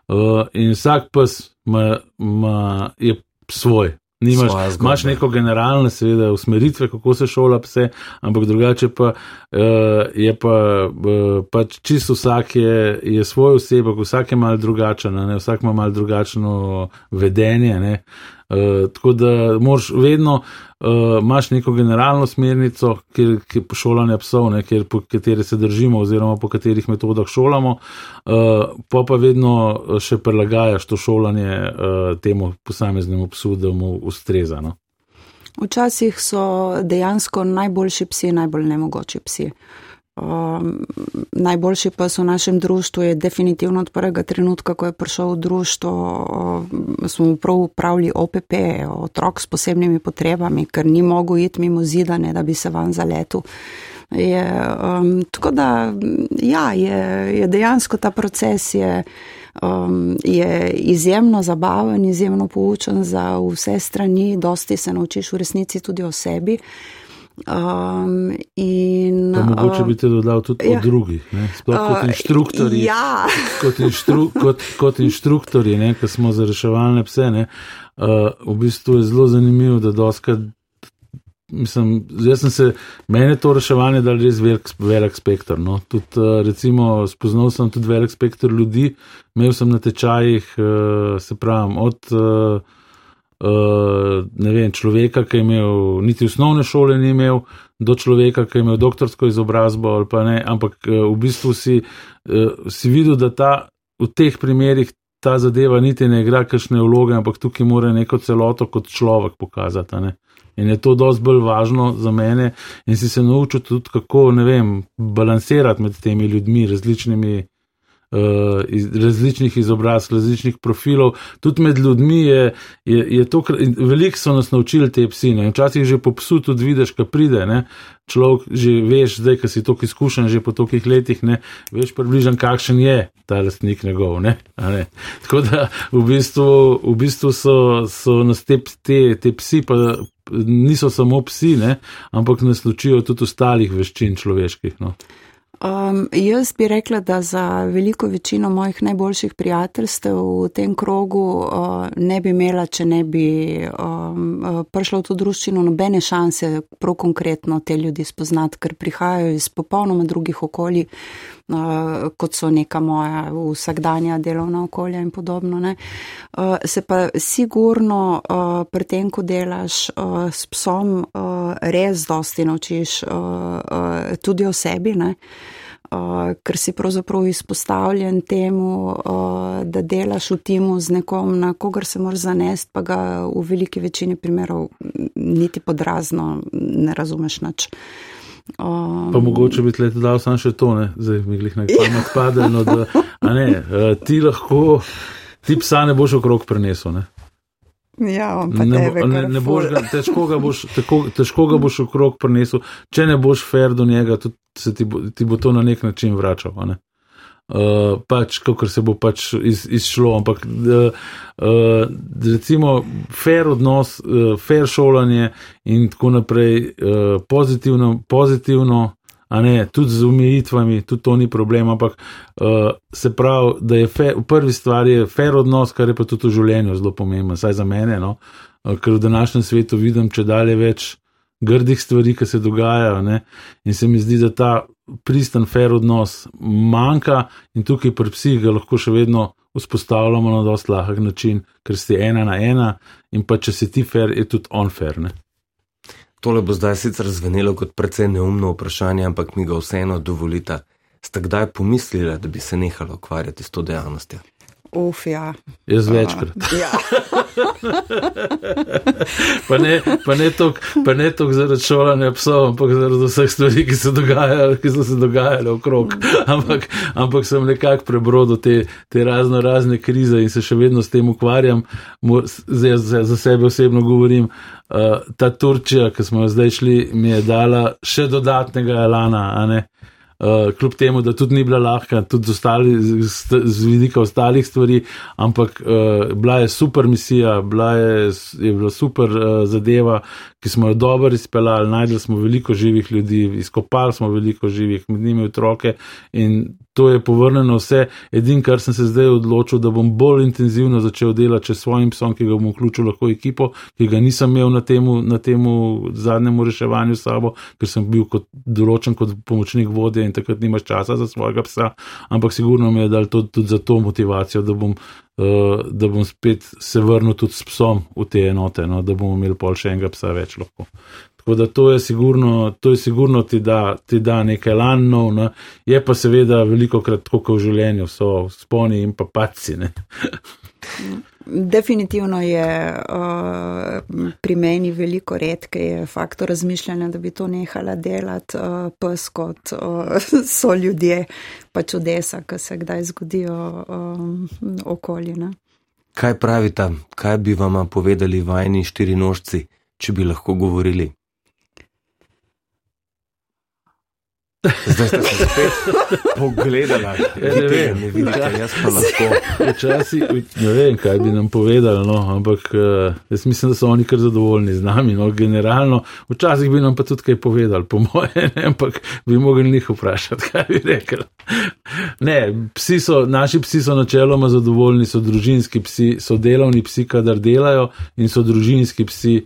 Uh, in vsak pes ma, ma je svoj, Nimaš, imaš neko generalne, seveda, usmeritve, kako se šola pse, ampak drugače pa uh, je pa, uh, pač čisto vsak je, je svoj osebek, vsak je mal drugačen, ne? vsak ima mal drugačno vedenje. Ne? Uh, tako da moraš vedno, uh, imaš neko generalno smernico, kjer, kjer šolanje psov, ne, kjer, po kateri se držimo oziroma po katerih metodah šolamo, uh, pa pa vedno še prilagajaš to šolanje uh, temu posameznemu psu, da mu ustreza. No. Včasih so dejansko najboljši psi, najbolj nemogoči psi. Uh, Um, najboljši pa so v našem društvu je definitivno od prvega trenutka, ko je prišel v društvo, um, smo prav upravili OPP, otrok s posebnimi potrebami, ker ni mogel iti mimo zidane, da bi se van zaletel. Je, um, tako da, ja, je, je dejansko ta proces je, um, je izjemno zabaven, izjemno poučen za vse strani, dosti se naučiš v resnici tudi o sebi. Um, in, pa mogoče bi te dodal tudi ja. od drugih, sploh kot inštruktori. Ja. kot, inštru, kot, kot inštruktori, ki smo za reševalne pse. Ne, uh, v bistvu je zelo zanimivo, da doska. Mislim, jaz sem se, meni je to reševanje dal res velik, velik spektr. No. Tud, uh, recimo, spoznal sem tudi velik spektr ljudi, imel sem na tečajih, se pravim, od uh, ne vem, človeka, ki je imel niti osnovne šole, ni imel, do človeka, ki je imel doktorsko izobrazbo ali pa ne, ampak uh, v bistvu si, uh, si videl, da ta, v teh primerih ta zadeva niti ne igra kakšne vloge, ampak tukaj mora neko celoto kot človek pokazati. Ne? In je to dosti bolj važno za mene, in si se naučil tudi, kako, vem, balansirati med temi ljudmi, različnimi iz različnih izobrazb, različnih profilov, tudi med ljudmi je, je, je to, veliko so nas naučili te psi. Ne? Včasih že po psu tudi vidiš, kaj pride. Ne? Človek že veš, zdaj, ki si toliko izkušen, že po tolikih letih, ne? veš približno, kakšen je ta lastnik njegov. Ne? Ne? Tako da v bistvu, v bistvu so, so nas te, te, te psi, pa niso samo psi, ne? ampak nas ločijo tudi ostalih veščin človeških. No? Um, jaz bi rekla, da za veliko večino mojih najboljših prijateljstev v tem krogu uh, ne bi imela, če ne bi um, prišla v to družščino, nobene šanse prav konkretno te ljudi spoznati, ker prihajajo iz popolnoma drugih okolij, kot so neka moja vsakdanja delovna okolja in podobno. Uh, se pa sigurno uh, pri tem, ko delaš uh, s psom, uh, res dosti naučiš uh, uh, tudi o sebi. Ne? uh, ker si pravzaprav izpostavljen temu, uh, da delaš v timu z nekom, na kogar se moraš zanesti, pa ga v veliki večini primerov niti podrazno ne razumeš nič. Um, pa mogoče bi tle dal sam še to, ne? zdaj mi glih nekaj pamet [LAUGHS] pade, no da, a ne, uh, ti lahko, ti psa ne boš okrog prenesel, ne? Ja, ne, ne, ne boš ga, težko, ga boš, tako, težko ga boš okrog prinesel, če ne boš fair do njega, tudi se ti bo, ti bo to na nek način vračal. Ne? Uh, pač, kako se bo pač iz, izšlo, ampak uh, uh, recimo fair odnos, uh, fair šolanje in tako naprej, uh, pozitivno, pozitivno a ne, tudi z umejitvami, tudi to ni problem, ampak uh, se pravi, da je fe, v prvi stvari je fair odnos, kar je pa tudi v življenju zelo pomembno, saj za mene, no, uh, ker v današnjem svetu vidim, če dalje več grdih stvari, ki se dogajajo, ne, in se mi zdi, da ta pristen, fair odnos manjka in tukaj pri psih ga lahko še vedno vzpostavljamo na dost lahek način, ker si ena na ena in pa če si ti fair, je tudi on fair. Ne? Tole bo zdaj sicer zvenelo kot precej neumno vprašanje, ampak mi ga vseeno dovolite. Ste kdaj pomislili, da bi se nehalo ukvarjati s to dejavnostjo? Uf, ja. Jaz večkrat. Uh, ja. [LAUGHS] pa ne, pa ne toliko zaradi šolanja psov, ampak zaradi vseh stvari, ki, ki so se dogajale okrog. Ampak, ampak sem nekako prebrodil te, te razno razne krize in se še vedno s tem ukvarjam. Zdaj, za, za sebe osebno govorim. Uh, ta Turčija, ki smo jo zdaj šli, mi je dala še dodatnega elana. Uh, kljub temu, da tudi ni bila lahka, tudi z, ostali, z, z vidika ostalih stvari, ampak uh, bila je super misija, bila je, je bila super uh, zadeva, ki smo jo dobro izpeljali, najdli smo veliko živih ljudi, izkopali smo veliko živih, med njimi otroke in to je povrnjeno vse. Edin, kar sem se zdaj odločil, da bom bolj intenzivno začel delati če svojim psom, ki ga bom vključil lahko ekipo, ki ga nisem imel na temu, na temu zadnjemu reševanju sabo, ker sem bil kot določen kot pomočnik vodje in takrat nimaš časa za svojega psa, ampak sigurno mi je dal to, tudi za to motivacijo, da bom da bom spet se vrnil tudi s psom v te enote, no, da bomo imeli pol še enega psa več lahko. Tako da to je sigurno, to je sigurno ti da, ti da nekaj lanov, ne. je pa seveda veliko krat, kot v življenju, so sponi in pa paci. Definitivno je uh, pri meni veliko redke faktor razmišljanja, da bi to nehala delati uh, pes kot uh, [LAUGHS] so ljudje, pa čudesa, ki se kdaj zgodijo um, okoljina. Kaj pravite, kaj bi vam povedali vajni štiri nožci, če bi lahko govorili? Zdaj ste se spet pogledali, ja, ne vem, ne vidite, jaz pa lahko. Včasih ne vem, kaj bi nam povedali, no, ampak uh, jaz mislim, da so oni kar zadovoljni z nami. No, generalno, včasih bi nam pa tudi kaj povedali, po moje, ne, ampak bi mogli njih vprašati, kaj bi rekli. Ne, psi so, naši psi so načeloma zadovoljni, so družinski psi, so delovni psi, kadar delajo in so družinski psi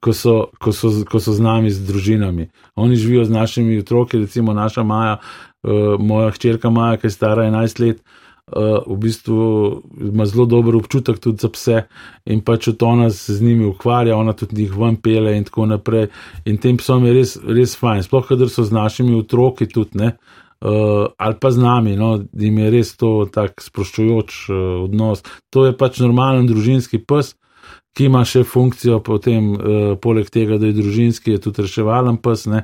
ko so, ko, so, ko so z nami, z družinami. Oni živijo z našimi otroki, recimo naša Maja, uh, moja hčerka Maja, ki je stara 11 let. Uh, v bistvu ima zelo dober občutek tudi za pse, in pač od ona se z njimi ukvarja, ona tudi njih ven pele, in tako naprej. In tem psom je res, res fajn, sploh, kadar so z našimi otroki tudi, ne, uh, ali pa z nami, no, jim je res to tak sproščujoč uh, odnos. To je pač normalen družinski pes, ki ima še funkcijo, potem, uh, poleg tega, da je družinski, je tudi reševalen pes ne?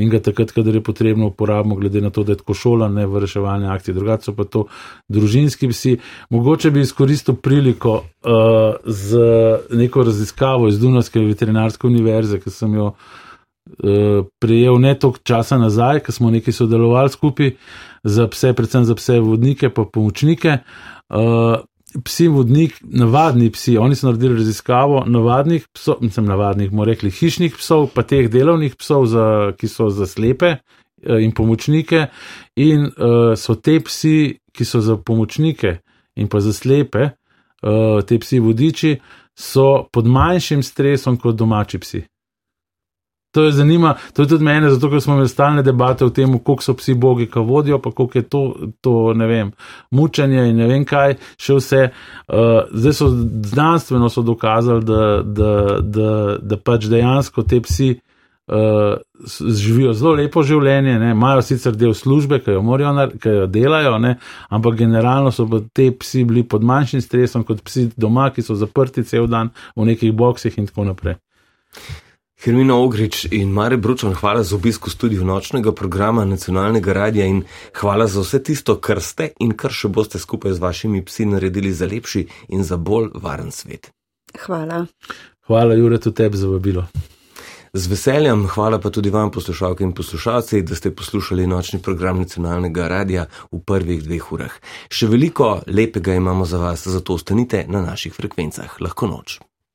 in ga takrat, kadar je potrebno, uporabimo, glede na to, da je tako šolan ne, v reševalni akciji. Drugače pa to družinski psi. Mogoče bi izkoristil priliko uh, z neko raziskavo iz Dunajske veterinarske univerze, ki sem jo. Uh, Prijel ne toliko časa nazaj, ko smo nekaj sodelovali skupaj za pse, predvsem za pse vodnike, pa pomočnike. Psi vodnik, navadni psi, oni so naredili raziskavo navadnih psov, nisem navadnih, bomo rekli hišnih psov, pa teh delovnih psov, za, ki so za slepe eh, in pomočnike, in uh, so te psi, ki so za pomočnike in pa za slepe, uh, te psi vodiči, so pod manjšim stresom kot domači psi. To je zanima, to je tudi mene, zato ker smo imeli stalne debate o tem, koliko so psi bogi, ki vodijo, pa koliko je to, to, ne vem, mučenje in ne vem kaj, še vse. Uh, zdaj so znanstveno so dokazali, da, da, da, da pač dejansko te psi uh, živijo zelo lepo življenje, ne? imajo sicer del službe, ki jo, morajo, ki jo delajo, ne? ampak generalno so te psi bili pod manjšim stresom kot psi doma, ki so zaprti cel dan v nekih boksih in tako naprej. Hermina Ogrič in Mare Bručan, hvala za obisk v studiu nočnega programa nacionalnega radia in hvala za vse tisto, kar ste in kar še boste skupaj z vašimi psi naredili za lepši in za bolj varen svet. Hvala. Hvala, Jure, tudi tebi za vabilo. Z veseljem, hvala pa tudi vam, poslušalke in poslušalci, da ste poslušali nočni program nacionalnega radia v prvih dveh urah. Še veliko lepega imamo za vas, zato ostanite na naših frekvencah. Lahko noč.